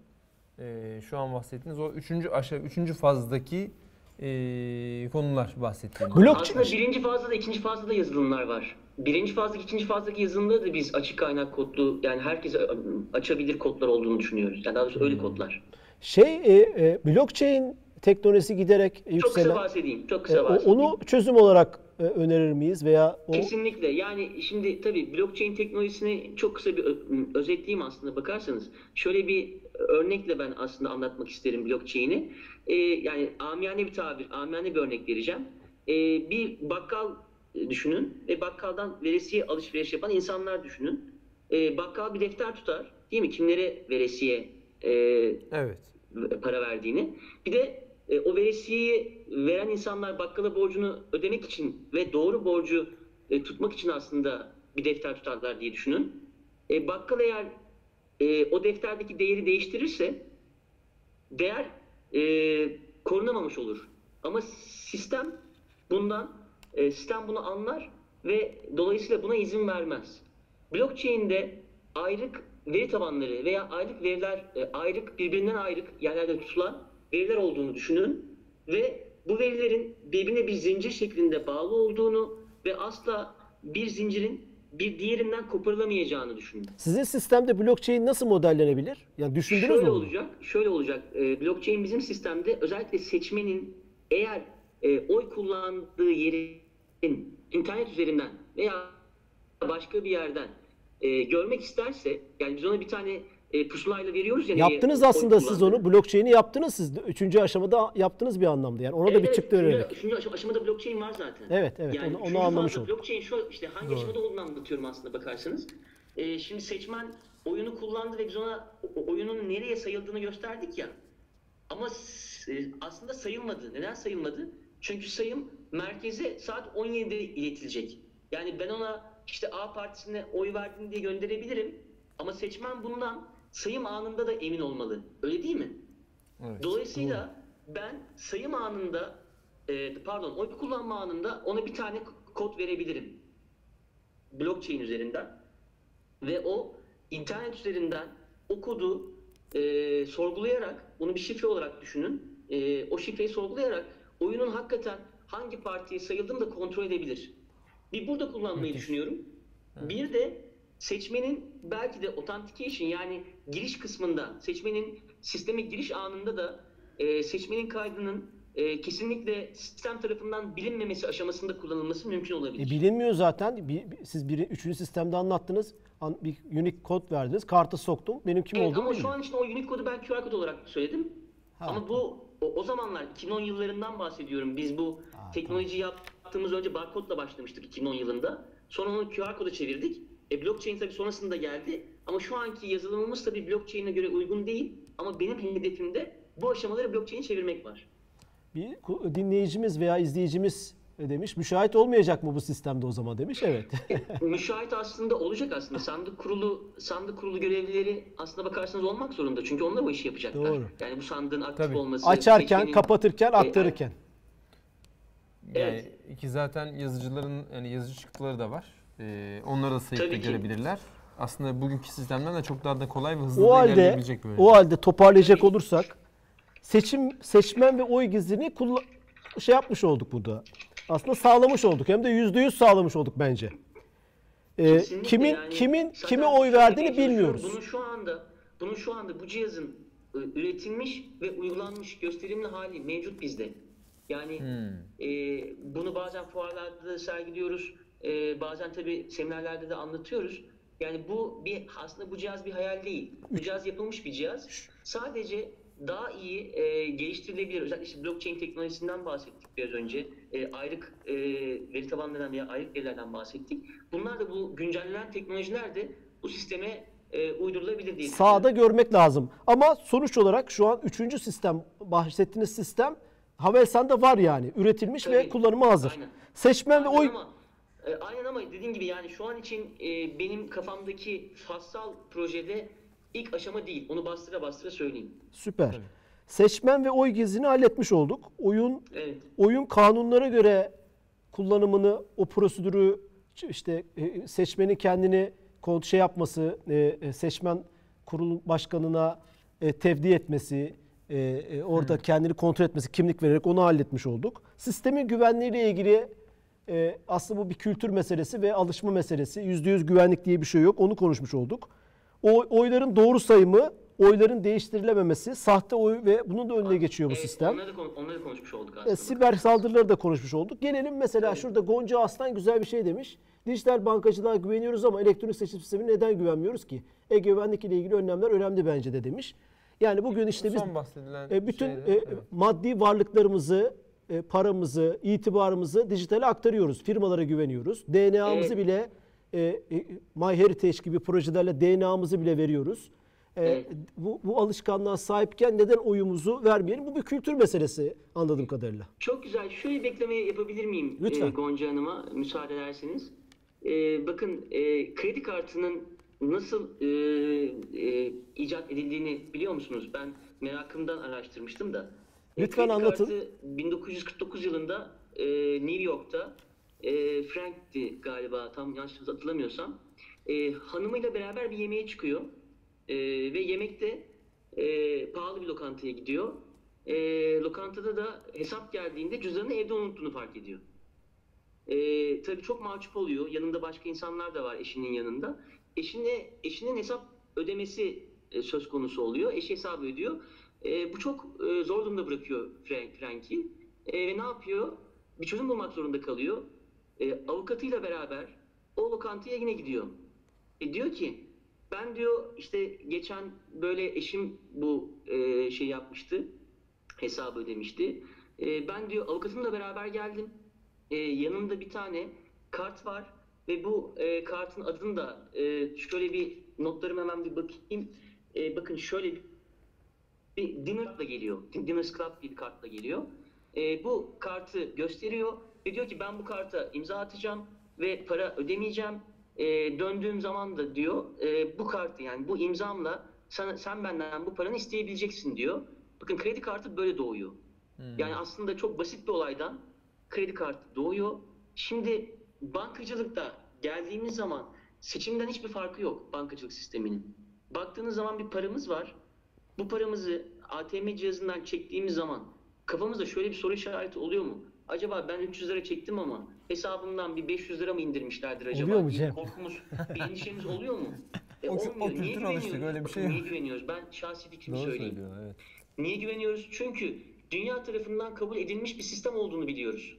e, şu an bahsettiğiniz o üçüncü aşağı üçüncü fazdaki e, konular bahsettiğimiz. Blok- Aslında birinci fazda da ikinci fazda da yazılımlar var. Birinci fazdaki ikinci fazdaki yazılımları da biz açık kaynak kodlu yani herkese ı, açabilir kodlar olduğunu düşünüyoruz. Yani daha doğrusu öyle kodlar. Şey e, e, blockchain teknolojisi giderek Çok yükselen kısa bahsedeyim. Çok e, kısa o- bahsedeyim. onu çözüm olarak e, önerir miyiz veya o Kesinlikle. Yani şimdi tabii blockchain teknolojisini çok kısa bir ö- özetleyeyim aslında bakarsanız. Şöyle bir örnekle ben aslında anlatmak isterim blockchain'i. Ee, yani amiyane bir tabir, amiyane bir örnek vereceğim. Ee, bir bakkal düşünün ve bakkaldan veresiye alışveriş yapan insanlar düşünün. Ee, bakkal bir defter tutar, değil mi? Kimlere veresiye e, Evet. para verdiğini. Bir de e, o veresiyeyi veren insanlar bakkala borcunu ödemek için ve doğru borcu e, tutmak için aslında bir defter tutarlar diye düşünün. E, bakkal eğer e, o defterdeki değeri değiştirirse değer e, korunamamış olur. Ama sistem bundan e, sistem bunu anlar ve dolayısıyla buna izin vermez. Blockchain'de ayrık veri tabanları veya ayrık veriler e, ayrık birbirinden ayrık yerlerde tutulan veriler olduğunu düşünün ve bu verilerin birbirine bir zincir şeklinde bağlı olduğunu ve asla bir zincirin bir diğerinden koparılamayacağını düşünün. sizin sistemde blockchain nasıl modellenebilir? Yani düşündünüz mü? Şöyle bunu? olacak, şöyle olacak. Ee, blockchain bizim sistemde özellikle seçmenin eğer e, oy kullandığı yerin internet üzerinden veya başka bir yerden e, görmek isterse, yani biz ona bir tane e, pusulayla veriyoruz ya. neye Yaptınız oy aslında siz onu. Blockchain'i yaptınız siz. Üçüncü aşamada yaptınız bir anlamda. Yani ona da bir Evet, çıktı üçüncü- vererek. Üçüncü aşama- aşamada blockchain var zaten. Evet, evet, onu- onu üçüncü anlamış olduk. Blockchain şu işte hangi aşamada olduğunu anlatıyorum aslında bakarsanız. Ee, şimdi seçmen oyunu kullandı ve biz ona oyunun nereye sayıldığını gösterdik ya. Ama e, aslında sayılmadı. Neden sayılmadı? Çünkü sayım merkeze saat 17'de iletilecek. Yani ben ona işte A partisine oy verdin diye gönderebilirim. Ama seçmen bundan sayım anında da emin olmalı. Öyle değil mi? Evet. Dolayısıyla ben sayım anında e, pardon oy kullanma anında ona bir tane kod verebilirim. Blockchain üzerinden ve o internet üzerinden o kodu e, sorgulayarak bunu bir şifre olarak düşünün. E, o şifreyi sorgulayarak oyunun hakikaten hangi partiye sayıldığını da kontrol edebilir. Bir burada kullanmayı Müthiş. düşünüyorum. Bir de seçmenin belki de authentication yani giriş kısmında seçmenin sisteme giriş anında da e, seçmenin kaydının e, kesinlikle sistem tarafından bilinmemesi aşamasında kullanılması mümkün E, olabilir. bilinmiyor zaten. Bir, siz bir, üçüncü sistemde anlattınız. An- Bir unique kod verdiniz. Kartı soktum. Benim kim Evet, olduğumu ama şu an için o unique kodu ben QR kod olarak söyledim. Ha, ama bu o, o zamanlar 2010 yıllarından bahsediyorum. Biz bu Ha, teknoloji yaptığımız önce barkodla başlamıştık 2010 yılında. Sonra onu QR koda çevirdik. E, blockchain tabii sonrasında geldi. Ama şu anki yazılımımız tabii blockchain'e göre uygun değil. Ama benim hedefimde bu aşamaları blockchain'e çevirmek var. Bir dinleyicimiz veya izleyicimiz demiş. Müşahit olmayacak mı bu sistemde o zaman demiş. Evet. Müşahit aslında olacak aslında. Sandık kurulu sandık kurulu görevlileri aslında bakarsanız olmak zorunda. Çünkü onlar bu işi yapacaklar. Doğru. Yani bu sandığın aktif Tabii. olması. Açarken, seçmenin- kapatırken, E, aktarırken. Yani Evet. ki zaten yazıcıların yani yazıcı çıktıları da var. Ee, onları da Tabii ki. görebilirler. Aslında bugünkü sistemden de çok daha da kolay ve hızlı O da halde ilerleyebilecek böyle. o halde toparlayacak olursak seçim seçmen ve oy gizliliğini şey yapmış olduk burada. Aslında sağlamış olduk. Hem de yüzde yüz sağlamış olduk bence. Ee, Kesinlikle kimin yani kimin kime oy verdiğini bilmiyoruz. Bunun şu anda bunun şu anda bu cihazın e, üretilmiş ve uygulanmış gösterimli hali mevcut bizde. Yani Hmm. e, bunu bazen fuarlarda da sergiliyoruz. E, bazen tabii seminerlerde de anlatıyoruz. Yani bu bir aslında bu cihaz bir hayal değil. Bu cihaz yapılmış bir cihaz. Sadece daha iyi e, geliştirilebilir. Özellikle işte blockchain teknolojisinden bahsettik biraz önce. E, ayrık e, veri tabanlarından veya ayrık verilerden bahsettik. Bunlar da bu güncellenen teknolojiler de bu sisteme e, uydurulabilir diye Sağda görmek lazım. Ama sonuç olarak şu an üçüncü sistem bahsettiğiniz sistem Havelsan'da var yani. Üretilmiş ve Tabii. kullanıma hazır. Aynen. Seçmen ve Aynen oy ama, e, aynen ama dediğim gibi yani şu an için e, benim kafamdaki fassal projede ilk aşama değil. Onu bastıra bastıra söyleyeyim. süper. Seçmen ve oy gizliliğini halletmiş olduk. Oyun Evet. oyun kanunlara göre kullanımını, o prosedürü işte e, seçmenin kendini şey yapması, e, e, seçmen kurul başkanına e, tevdi etmesi, e, e, orada kendini kontrol etmesi, kimlik vererek onu halletmiş olduk. Sistemin güvenliğiyle ilgili e, aslında bu bir kültür meselesi ve alışma meselesi. Yüzde yüz güvenlik diye bir şey yok. Onu konuşmuş olduk. O oyların doğru sayımı, oyların değiştirilememesi, sahte oy ve bunun da önüne geçiyor bu Evet, sistem. Onları, kon- onları konuşmuş olduk E, aslında. siber saldırıları da konuşmuş olduk. Gelelim mesela şurada Gonca Aslan güzel bir şey demiş. Dijital bankacılığa güveniyoruz ama elektronik seçim sistemine neden güvenmiyoruz ki? E güvenlik ile ilgili önlemler önemli bence de demiş. Yani bugün işte biz Son bahsedilen e, bütün şeyde, e, evet. maddi varlıklarımızı, e, paramızı, itibarımızı dijitale aktarıyoruz. Firmalara güveniyoruz. DNA'mızı Evet. bile e, e, MyHeritage gibi projelerle DNA'mızı bile veriyoruz. E, Evet. bu, bu alışkanlığa sahipken neden oyumuzu vermeyelim? Bu bir kültür meselesi anladığım kadarıyla. Çok güzel. Şöyle bekleme yapabilir miyim Lütfen. e, Gonca Hanım'a müsaade ederseniz? E, bakın e, kredi kartının nasıl e, e, icat edildiğini biliyor musunuz? Ben merakımdan araştırmıştım da. Lütfen anlatın. Kartı 1949 yılında e, New York'ta e, Frank'ti galiba tam yanlış hatırlamıyorsam. E, hanımıyla beraber bir yemeğe çıkıyor. E, ve yemekte e, pahalı bir lokantaya gidiyor. E, lokantada da hesap geldiğinde cüzdanını evde unuttuğunu fark ediyor. E, tabii çok mahcup oluyor. Yanında başka insanlar da var eşinin yanında. Eşine, eşinin hesap ödemesi e, söz konusu oluyor. Eşi hesabı ödüyor. E, bu çok e, zor durumda bırakıyor Frank, Frank'i. E, ve ne yapıyor? Bir çözüm bulmak zorunda kalıyor. E, avukatıyla beraber o lokantaya yine gidiyor. E, diyor ki ben diyor işte geçen böyle eşim bu e, şey yapmıştı. Hesabı ödemişti. E, ben diyor avukatımla beraber geldim. E, yanımda bir tane kart var ve bu e, kartın adını da e, şöyle bir notlarım hemen bir bakayım. E, bakın şöyle bir bir Dinner'la geliyor. Dinner's Club bir kartla geliyor. E, bu kartı gösteriyor ve diyor ki ben bu karta imza atacağım ve para ödemeyeceğim. E, döndüğüm zaman da diyor e, bu kartı yani bu imzamla sen, sen benden bu paranı isteyebileceksin diyor. Bakın kredi kartı böyle doğuyor. Yani aslında çok basit bir olaydan kredi kartı doğuyor. Şimdi bankacılıkta geldiğimiz zaman seçimden hiçbir farkı yok bankacılık sisteminin. Baktığınız zaman bir paramız var. Bu paramızı ATM cihazından çektiğimiz zaman kafamızda şöyle bir soru işareti oluyor mu? Acaba ben 300 lira çektim ama hesabımdan bir 500 lira mı indirmişlerdir acaba? Oluyor mu Cem? Korkumuz, bir endişemiz oluyor mu? E, O- o olmuyor. Niye kültür alıştık, öyle bir şey. Niye güveniyoruz? Ben şahsi fikrimi Doğru söyleyeyim. evet. Niye güveniyoruz? Çünkü dünya tarafından kabul edilmiş bir sistem olduğunu biliyoruz.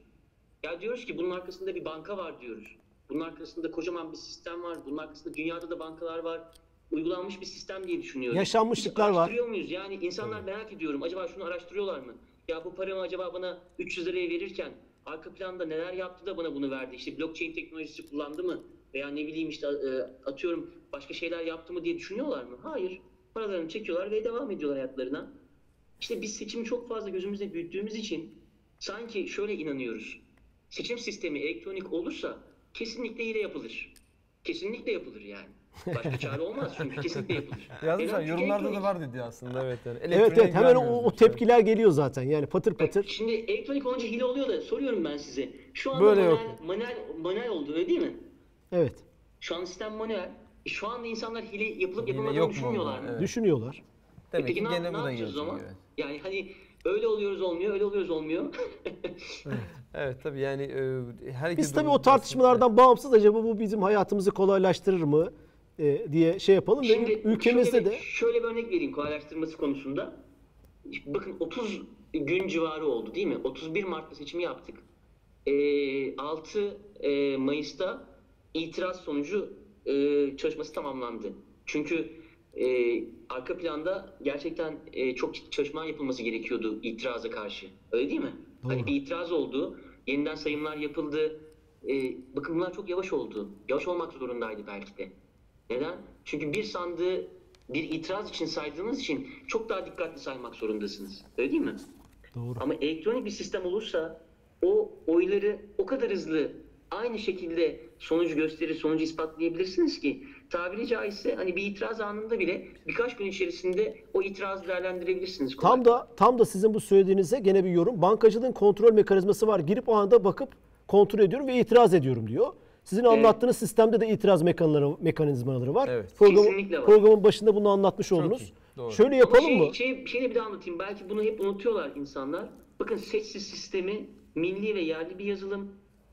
Ya diyoruz ki bunun arkasında bir banka var diyoruz. Bunun arkasında kocaman bir sistem var. Bunun arkasında dünyada da bankalar var. Uygulanmış bir sistem diye düşünüyoruz. Yaşanmışlıklar var. Araştırıyor muyuz? Yani insanlar merak ediyorum. Acaba şunu araştırıyorlar mı? Ya bu paramı acaba bana 300 liraya verirken arka planda neler yaptı da bana bunu verdi? İşte blockchain teknolojisi kullandı mı? Veya ne bileyim işte e, atıyorum başka şeyler yaptı mı diye düşünüyorlar mı? Hayır. Paralarını çekiyorlar ve devam ediyorlar hayatlarına. İşte biz seçimi çok fazla gözümüzde büyüttüğümüz için sanki şöyle inanıyoruz. Seçim sistemi elektronik olursa kesinlikle hile yapılır. Kesinlikle yapılır yani. Başka çare olmaz çünkü kesinlikle yapılır. Yazmışlar yorumlarda da var dedi aslında evet. Yani. Evet evet hemen o, o tepkiler geliyor zaten. Yani patır Bak, patır. Şimdi elektronik olunca hile oluyor da soruyorum ben size. Şu anda Böyle manuel, yok. manuel, manuel oldu öyle değil mi? Evet. Şu an sistem manuel. E, şu anda insanlar hile yapılıp yapılmadığını düşünmüyorlar mı? Evet. Düşünüyorlar. E Demek peki ki ne, gene ne bu da yapacağız o zaman? Evet. Yani hani öyle oluyoruz olmuyor, öyle oluyoruz olmuyor. Evet tabii yani e, her iki Biz tabii o tartışmalardan bağımsız acaba bu bizim hayatımızı kolaylaştırır mı e, diye şey yapalım. Şimdi ülkemizde şöyle, de şöyle bir örnek vereyim kolaylaştırması konusunda. Bakın 30 gün civarı oldu değil mi? 31 Mart'ta seçimi yaptık. Ee, 6 e, Mayıs'ta itiraz sonucu e, çalışması tamamlandı. Çünkü e, arka planda gerçekten e, çok ciddi çalışmalar yapılması gerekiyordu itiraza karşı. Öyle değil mi? Doğru. Hani bir itiraz oldu, yeniden sayımlar yapıldı. E, bakın bunlar çok yavaş oldu. Yavaş olmak zorundaydı belki de. Neden? Çünkü bir sandığı bir itiraz için saydığınız için çok daha dikkatli saymak zorundasınız. Öyle değil mi? doğru. Ama elektronik bir sistem olursa o oyları o kadar hızlı aynı şekilde sonucu gösterir, sonucu ispatlayabilirsiniz ki tabiri caizse hani bir itiraz anında bile birkaç gün içerisinde o itirazı değerlendirebilirsiniz. kolay. Tam da tam da sizin bu söylediğinize gene bir yorum. Bankacılığın kontrol mekanizması var. Girip o anda bakıp kontrol ediyorum ve itiraz ediyorum diyor. Sizin anlattığınız sistemde de itiraz mekanizmaları, mekanizmaları var. Evet. Programın, Kesinlikle var. programın başında bunu anlatmış oldunuz. iyi, doğru. Şöyle Ama yapalım şey, mı? Şey, şeyle bir daha anlatayım. Belki bunu hep unutuyorlar insanlar. Bakın seçsiz sistemi milli ve yerli bir yazılım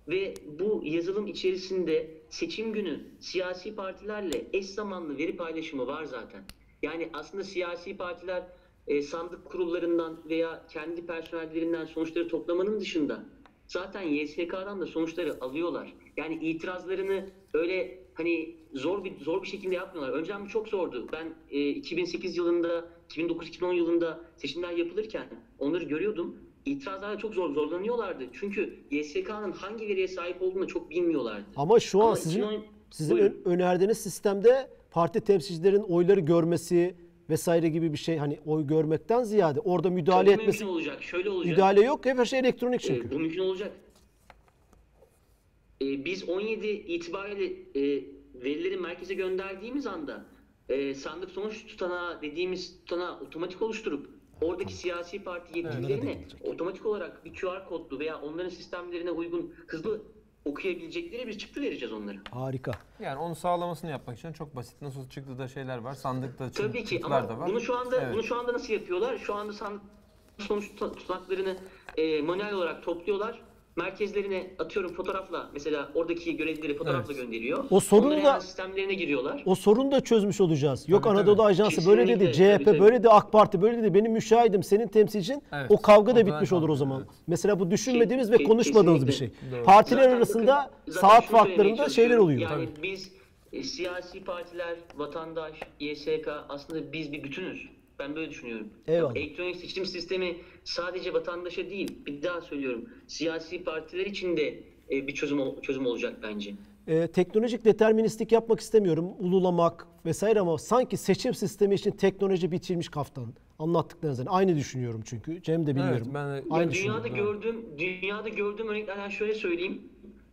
ve bu yazılım içerisinde seçim günü siyasi partilerle eş zamanlı veri paylaşımı var zaten. Yani aslında siyasi partiler e, sandık kurullarından veya kendi personellerinden sonuçları toplamanın dışında zaten YSK'dan da sonuçları alıyorlar. Yani itirazlarını öyle hani zor bir zor bir şekilde yapmıyorlar. Önceden bu çok zordu. Ben e, 2008 yılında, 2009-2010 yılında seçimler yapılırken onları görüyordum. İtirazlarla çok zor zorlanıyorlardı. Çünkü YSK'nın hangi veriye sahip olduğunu çok bilmiyorlardı. Ama şu an Ama sizin 2010 sizin Buyurun. ön- önerdiğiniz sistemde parti temsilcilerin oyları görmesi vesaire gibi bir şey hani oy görmekten ziyade orada müdahale Çok etmesi mümkün olacak. Şöyle olacak. müdahale yok. Hep her şey elektronik Ee, çünkü. bu mümkün olacak. Ee, biz 17 itibariyle e, verileri merkeze gönderdiğimiz anda e, sandık sonuç tutanağı dediğimiz tutanağı otomatik oluşturup oradaki siyasi parti yetkililerine otomatik olarak bir QR kodlu veya onların sistemlerine uygun hızlı okuyabilecekleri bir çıktı vereceğiz onlara. Harika. Yani onu sağlamasını yapmak için çok basit. Nasıl çıktı da şeyler var. Sandıkta çı- Tabii ki ama da var. bunu şu anda Evet. bunu şu anda nasıl yapıyorlar? Şu anda sandık sonuç tuta- tutanaklarını e, manuel olarak topluyorlar. Merkezlerine atıyorum fotoğrafla mesela oradaki görevlileri fotoğrafla Evet. gönderiyor. O sorunu da- sistemlerine giriyorlar. O sorunu da çözmüş olacağız. Yok Tabii, Anadolu tabii. Ajansı böyle dedi, Kesinlikle, CHP tabii, tabii. böyle dedi, AK Parti böyle dedi. Benim müşahidim, senin temsilcin. Evet, O kavga da bitmiş olur o zaman. evet. Mesela bu düşünmediğimiz ve konuşmadığımız bir şey. kesinlikle. Doğru. Partiler Zaten arasında bakın, saat farklarında şeyler oluyor. Yani biz e, siyasi partiler, vatandaş, YSK aslında biz bir bütünüz. Ben böyle düşünüyorum. Eyvallah. Elektronik seçim sistemi sadece vatandaşa değil, bir daha söylüyorum. Siyasi partiler için de e, bir çözüm çözüm olacak bence. e, teknolojik deterministik yapmak istemiyorum. Ululamak vesaire ama sanki seçim sistemi için teknoloji biçilmiş kaftan. Anlattıklarınızdan. Aynı düşünüyorum çünkü. Cem de bilmiyorum. Evet, ben de- Aynı dünyada gördüğüm dünyada gördüğüm örneklerden şöyle söyleyeyim.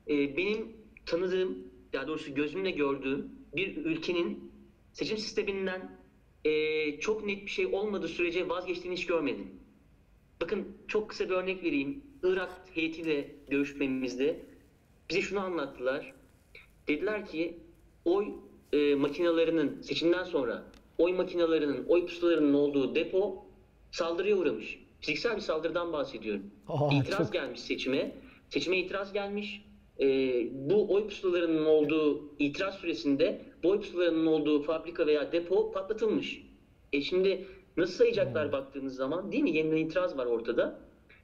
Ee, benim tanıdığım, daha doğrusu gözümle gördüğüm bir ülkenin seçim sisteminden ee, çok net bir şey olmadığı sürece vazgeçtiğini hiç görmedim. Bakın çok kısa bir örnek vereyim. Irak heyetiyle görüşmemizde bize şunu anlattılar. Dediler ki oy e, makinelerinin seçimden sonra oy makinelerinin, oy pusulalarının olduğu depo saldırıya uğramış. Fiziksel bir saldırıdan bahsediyorum. Aa, itiraz çok- gelmiş seçime. Seçime itiraz gelmiş. E, bu oy pusulalarının olduğu itiraz süresinde bu oy pusulalarının olduğu fabrika veya depo patlatılmış. E şimdi nasıl sayacaklar baktığınız zaman değil mi? Yeniden itiraz var ortada.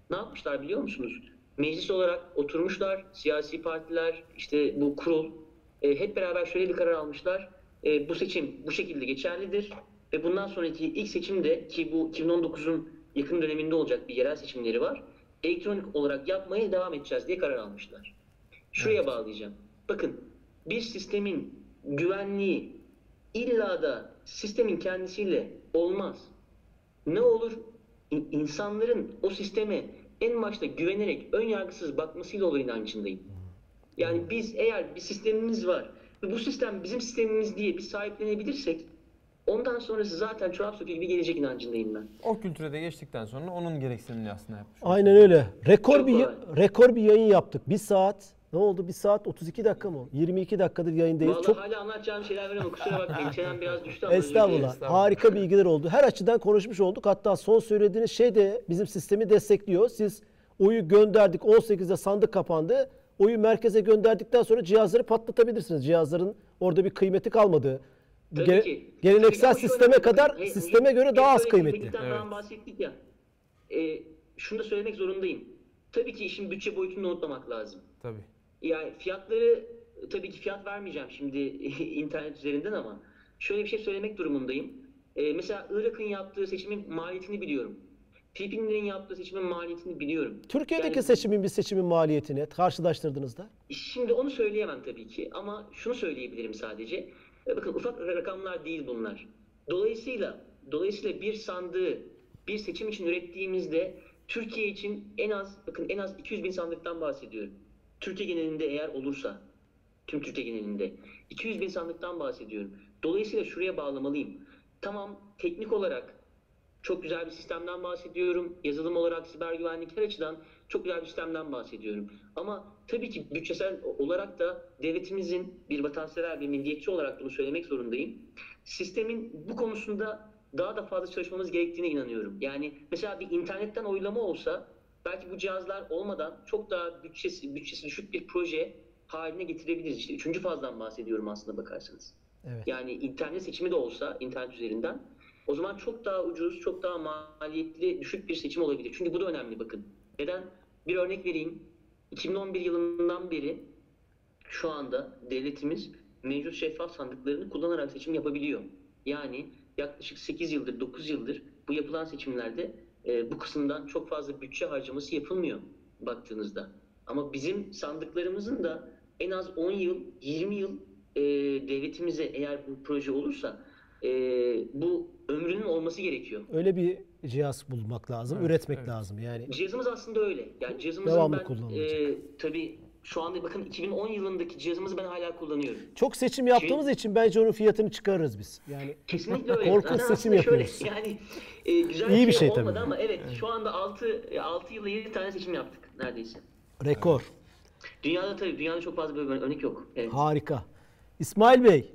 Ne yapmışlar biliyor musunuz? Meclis olarak oturmuşlar, siyasi partiler, işte bu kurul e, hep beraber şöyle bir karar almışlar. E, bu seçim bu şekilde geçerlidir ve bundan sonraki ilk seçimde ki bu 2019'un yakın döneminde olacak bir yerel seçimleri var. Elektronik olarak yapmaya devam edeceğiz diye karar almışlar. Şuraya bağlayacağım. Bakın bir sistemin güvenliği illa da sistemin kendisiyle olmaz. Ne olur? İn- insanların o sisteme en başta güvenerek ön yargısız bakmasıyla olur inancındayım. Yani biz eğer bir sistemimiz var ve bu sistem bizim sistemimiz diye biz sahiplenebilirsek ondan sonrası zaten çorap söküğü gibi gelecek inancındayım ben. O kültüre de geçtikten sonra onun gereksinimini aslında yapmış. Aynen öyle. Rekor Çok bir kolay. rekor bir yayın yaptık. Bir saat ne oldu? Bir saat 32 dakika mı? 22 dakikadır yayındayız. Vallahi Çok hala anlatacağım şeyler var ama kusura bakmayın. Çenem biraz düştü ama. Estağfurullah. Estağfurullah. Harika bilgiler oldu. Her açıdan konuşmuş olduk. Hatta son söylediğiniz şey de bizim sistemi destekliyor. Siz oyu gönderdik. 18'de sandık kapandı. Oyu merkeze gönderdikten sonra cihazları patlatabilirsiniz. Cihazların orada bir kıymeti kalmadı. Tabii Ge- ki. Geleneksel şu sisteme önemli, kadar he- sisteme göre daha az kıymetli. Evet. bahsettik ya. E, şunu da söylemek zorundayım. Tabii ki işin bütçe boyutunu unutmamak lazım. Tabii. Yani fiyatları tabii ki fiyat vermeyeceğim şimdi internet üzerinden ama şöyle bir şey söylemek durumundayım. Ee, mesela Irak'ın yaptığı seçimin maliyetini biliyorum. Filipinlerin yaptığı seçimin maliyetini biliyorum. Türkiye'deki Yani- seçimin bir seçimin maliyetini karşılaştırdığınızda Şimdi onu söyleyemem tabii ki ama şunu söyleyebilirim sadece. E, Bakın ufak rakamlar değil bunlar. Dolayısıyla dolayısıyla bir sandığı bir seçim için ürettiğimizde Türkiye için en az bakın en az 200 bin sandıktan bahsediyorum. Türkiye genelinde eğer olursa tüm Türkiye genelinde 200 bin sandıktan bahsediyorum. Dolayısıyla şuraya bağlamalıyım. Tamam teknik olarak çok güzel bir sistemden bahsediyorum. Yazılım olarak, siber güvenlik her açıdan çok güzel bir sistemden bahsediyorum. Ama tabii ki bütçesel olarak da devletimizin bir vatansever, bir milliyetçi olarak bunu söylemek zorundayım. Sistemin bu konusunda daha da fazla çalışmamız gerektiğine inanıyorum. Yani mesela bir internetten oylama olsa belki bu cihazlar olmadan çok daha bütçesi, bütçesi düşük bir proje haline getirebiliriz. İşte üçüncü fazdan bahsediyorum aslında bakarsanız. Evet. Yani internet seçimi de olsa internet üzerinden o zaman çok daha ucuz, çok daha maliyetli, düşük bir seçim olabilir. Çünkü bu da önemli bakın. Neden? Bir örnek vereyim. 2011 yılından beri şu anda devletimiz mevcut şeffaf sandıklarını kullanarak seçim yapabiliyor. Yani yaklaşık 8 yıldır, 9 yıldır bu yapılan seçimlerde e, bu kısımdan çok fazla bütçe harcaması yapılmıyor baktığınızda. Ama bizim sandıklarımızın da en az 10 yıl, 20 yıl e, devletimize eğer bu proje olursa e, bu ömrünün olması gerekiyor. öyle bir cihaz bulmak lazım, Evet, üretmek evet. lazım. Yani Cihazımız aslında öyle. Yani cihazımızın Devamlı ben kullanılacak. e, tabii şu anda bakın 2010 yılındaki cihazımızı ben hala kullanıyorum. çok seçim yaptığımız için bence onun fiyatını çıkarırız biz. Yani Kesinlikle öyle. Korkunç Zaten seçim aslında şöyle, yapıyoruz. Yani e, güzel İyi bir şey, şey olmadı tabii. ama evet, şu anda 6 6 yılda 7 tane seçim yaptık neredeyse. rekor. Dünyada tabii dünyada çok fazla böyle örnek yok. Evet. Harika. İsmail Bey,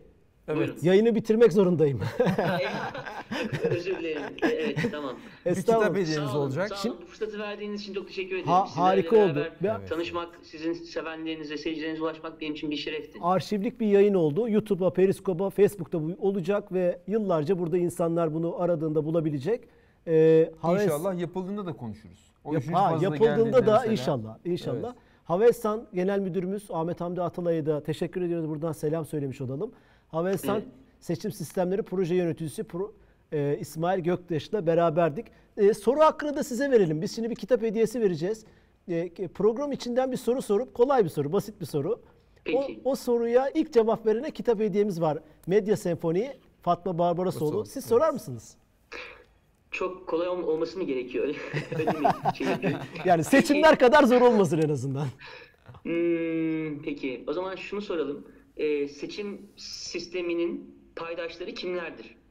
Evet. yayını bitirmek zorundayım. Özür dilerim. Evet tamam. Bir kitap Estağfurullah. hediyeniz Sağ olun, olacak. Sağ olun. Bu fırsatı verdiğiniz için çok teşekkür ederim. Ha- Sizlerle harika oldu. Ben- Tanışmak, sizin sevenlerinize, seyircilerinize ulaşmak benim için bir şerefti. Arşivlik bir yayın oldu. YouTube'a, Periskop'a, Facebook'ta bu olacak ve yıllarca burada insanlar bunu aradığında bulabilecek. Ee, Haves- İnşallah yapıldığında da konuşuruz. O Yap- ha, yapıldığında da mesela- inşallah inşallah. Evet. Havelsan Genel Müdürümüz Ahmet Hamdi Atalay'a da teşekkür ediyoruz. Buradan selam söylemiş olalım. Havelsan. Seçim Sistemleri Proje Yöneticisi Pro- e, İsmail Göktaş'la beraberdik. E, soru hakkını da size verelim. Biz şimdi bir kitap hediyesi vereceğiz. E, program içinden bir soru sorup kolay bir soru, basit bir soru. Peki. O, o soruya ilk cevap verene kitap hediyemiz var. Medya Senfoni Fatma Barbarasoğlu. Siz sorar mısınız? Çok kolay olm- olması mı gerekiyor? Öyle, öyle mi? Şey? Yani seçimler kadar zor olmasın en azından. Hmm, peki. O zaman şunu soralım. Ee, seçim sisteminin paydaşları kimlerdir?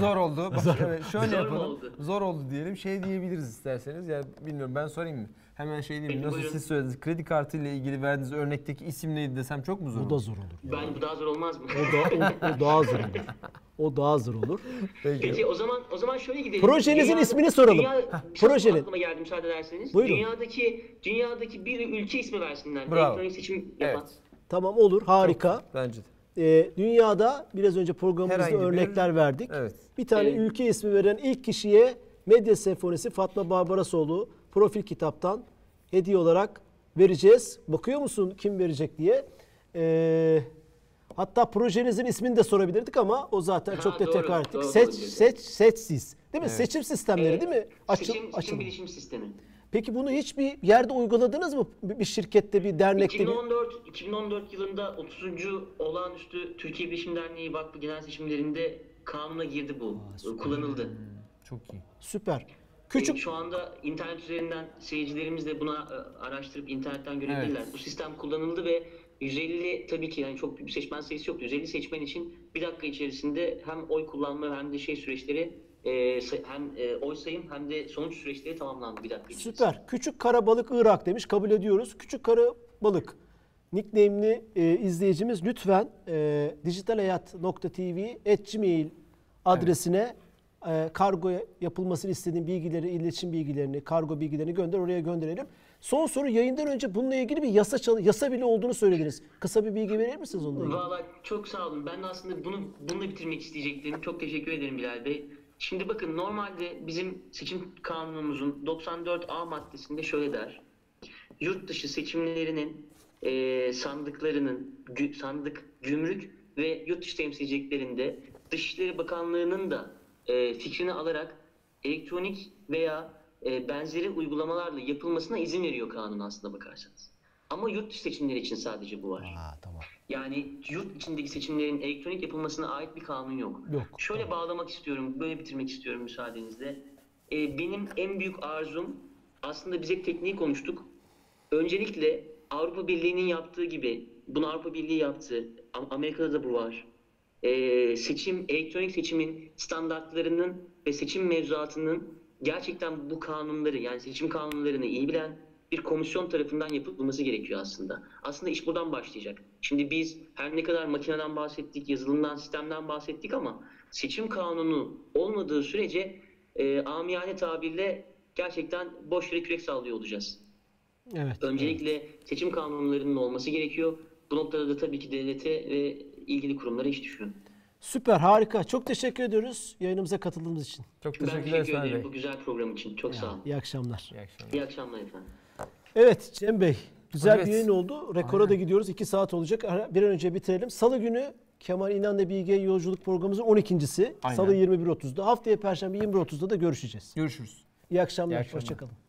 Zor oldu. Bak, evet, şöyle Zor yapalım. oldu? Zor oldu diyelim. Şey diyebiliriz isterseniz. Ya bilmiyorum ben sorayım mı? Hemen şey diyeyim. Peki, Nasıl buyurun. siz söylediniz? Kredi kartı ile ilgili verdiğiniz örnekteki isim neydi desem çok mu zor? O da olur? zor olur. Ben bu daha zor olmaz mı? O, da, o, o daha zor olur. O daha zor olur. Peki. Peki o zaman o zaman şöyle gidelim. Projenizin ismini soralım. Dünya, projenin. aklıma geldi müsaade ederseniz. Buyurun. Dünyadaki dünyadaki bir ülke ismi versinler. Bravo. Elektronik seçim yapan. Evet. Tamam olur harika. Bence de. Ee, dünyada biraz önce programımızda Herhangi bir- örnekler verdik. Evet. Bir tane Evet. ülke ismi veren ilk kişiye Medya Senfonisi Fatma Barbarasoğlu profil kitaptan hediye olarak vereceğiz. Bakıyor musun kim verecek diye. Ee, hatta projenizin ismini de sorabilirdik ama o zaten Ha, çok da tekrar ettik. doğru, seç, doğru. seç, seçsiz. Değil mi? Evet. Seçim sistemleri Evet. değil mi? Açıl, seçim, seçim bilişim sistemi. Peki bunu hiçbir yerde uyguladınız mı? Bir şirkette, bir dernekte, bir... 2014 2014 yılında 30. olağanüstü Türkiye Bilişim Derneği Vakfı genel seçimlerinde kanuna girdi bu. kullanıldı. Çok iyi. Süper. Küçük. Küçük şu anda internet üzerinden seyircilerimiz de buna e, araştırıp internetten görebilirler. Evet. Bu sistem kullanıldı ve 150 tabii ki yani çok seçmen sayısı yoktu. 150 seçmen için bir dakika içerisinde hem oy kullanma hem de şey süreçleri e, hem e, oy sayım hem de sonuç süreçleri tamamlandı bir dakika. Süper. Küçük Karabalık Irak demiş. Kabul ediyoruz. Küçük Karabalık nickname'li e, izleyicimiz lütfen e, dijitalhayat.tv adresine e, kargo yapılmasını istediğin bilgileri, iletişim bilgilerini, kargo bilgilerini gönder. Oraya gönderelim. Son soru yayından önce bununla ilgili bir yasa yasa bile olduğunu söylediniz. Kısa bir bilgi verir misiniz onunla ilgili? Valla çok sağ olun. Ben de aslında bunu bununla bitirmek isteyecektim. Çok teşekkür ederim Bilal Bey. Şimdi bakın normalde bizim seçim kanunumuzun 94A maddesinde şöyle der. Yurt dışı seçimlerinin eee, sandıklarının gü- sandık, gümrük ve yurt dışı temsilciliklerinde Dışişleri Bakanlığı'nın da eee, fikrini alarak elektronik veya eee, benzeri uygulamalarla yapılmasına izin veriyor kanun aslında bakarsanız. Ama yurt dışı seçimleri için sadece bu var. Aa, tamam. Yani yurt içindeki seçimlerin elektronik yapılmasına ait bir kanun yok. Yok, Şöyle bağlamak istiyorum, böyle bitirmek istiyorum müsaadenizle. Ee, benim en büyük arzum, aslında biz hep tekniği konuştuk. Öncelikle Avrupa Birliği'nin yaptığı gibi, bunu Avrupa Birliği yaptı, Am- Amerika'da da bu var. Ee, seçim, elektronik seçimin standartlarının ve seçim mevzuatının gerçekten bu kanunları yani seçim kanunlarını iyi bilen bir komisyon tarafından yapılması gerekiyor aslında. Aslında iş buradan başlayacak. Şimdi biz her ne kadar makineden bahsettik, yazılımdan, sistemden bahsettik ama seçim kanunu olmadığı sürece e, amiyane tabirle gerçekten boş yere kürek sallıyor olacağız. Evet. Öncelikle seçim kanunlarının olması gerekiyor. Bu noktada da tabii ki devlete ve ilgili kurumlara iş düşüyor. Süper, harika. Çok teşekkür ediyoruz yayınımıza katıldığınız için. Çok Ben teşekkür ederim bu güzel program için. Çok sağ olun. İyi akşamlar. İyi akşamlar. İyi akşamlar efendim. Evet Cem Bey, güzel Evet. bir yayın oldu. Rekora da gidiyoruz. 2 saat olacak. Bir an önce bitirelim. Salı günü Kemal İnan'la Bilge Yolculuk programımızın 12.si. Aynen. Salı 21.30'da. Haftaya Perşembe 21.30'da da görüşeceğiz. Görüşürüz. İyi akşamlar. İyi akşamlar. Hoşçakalın.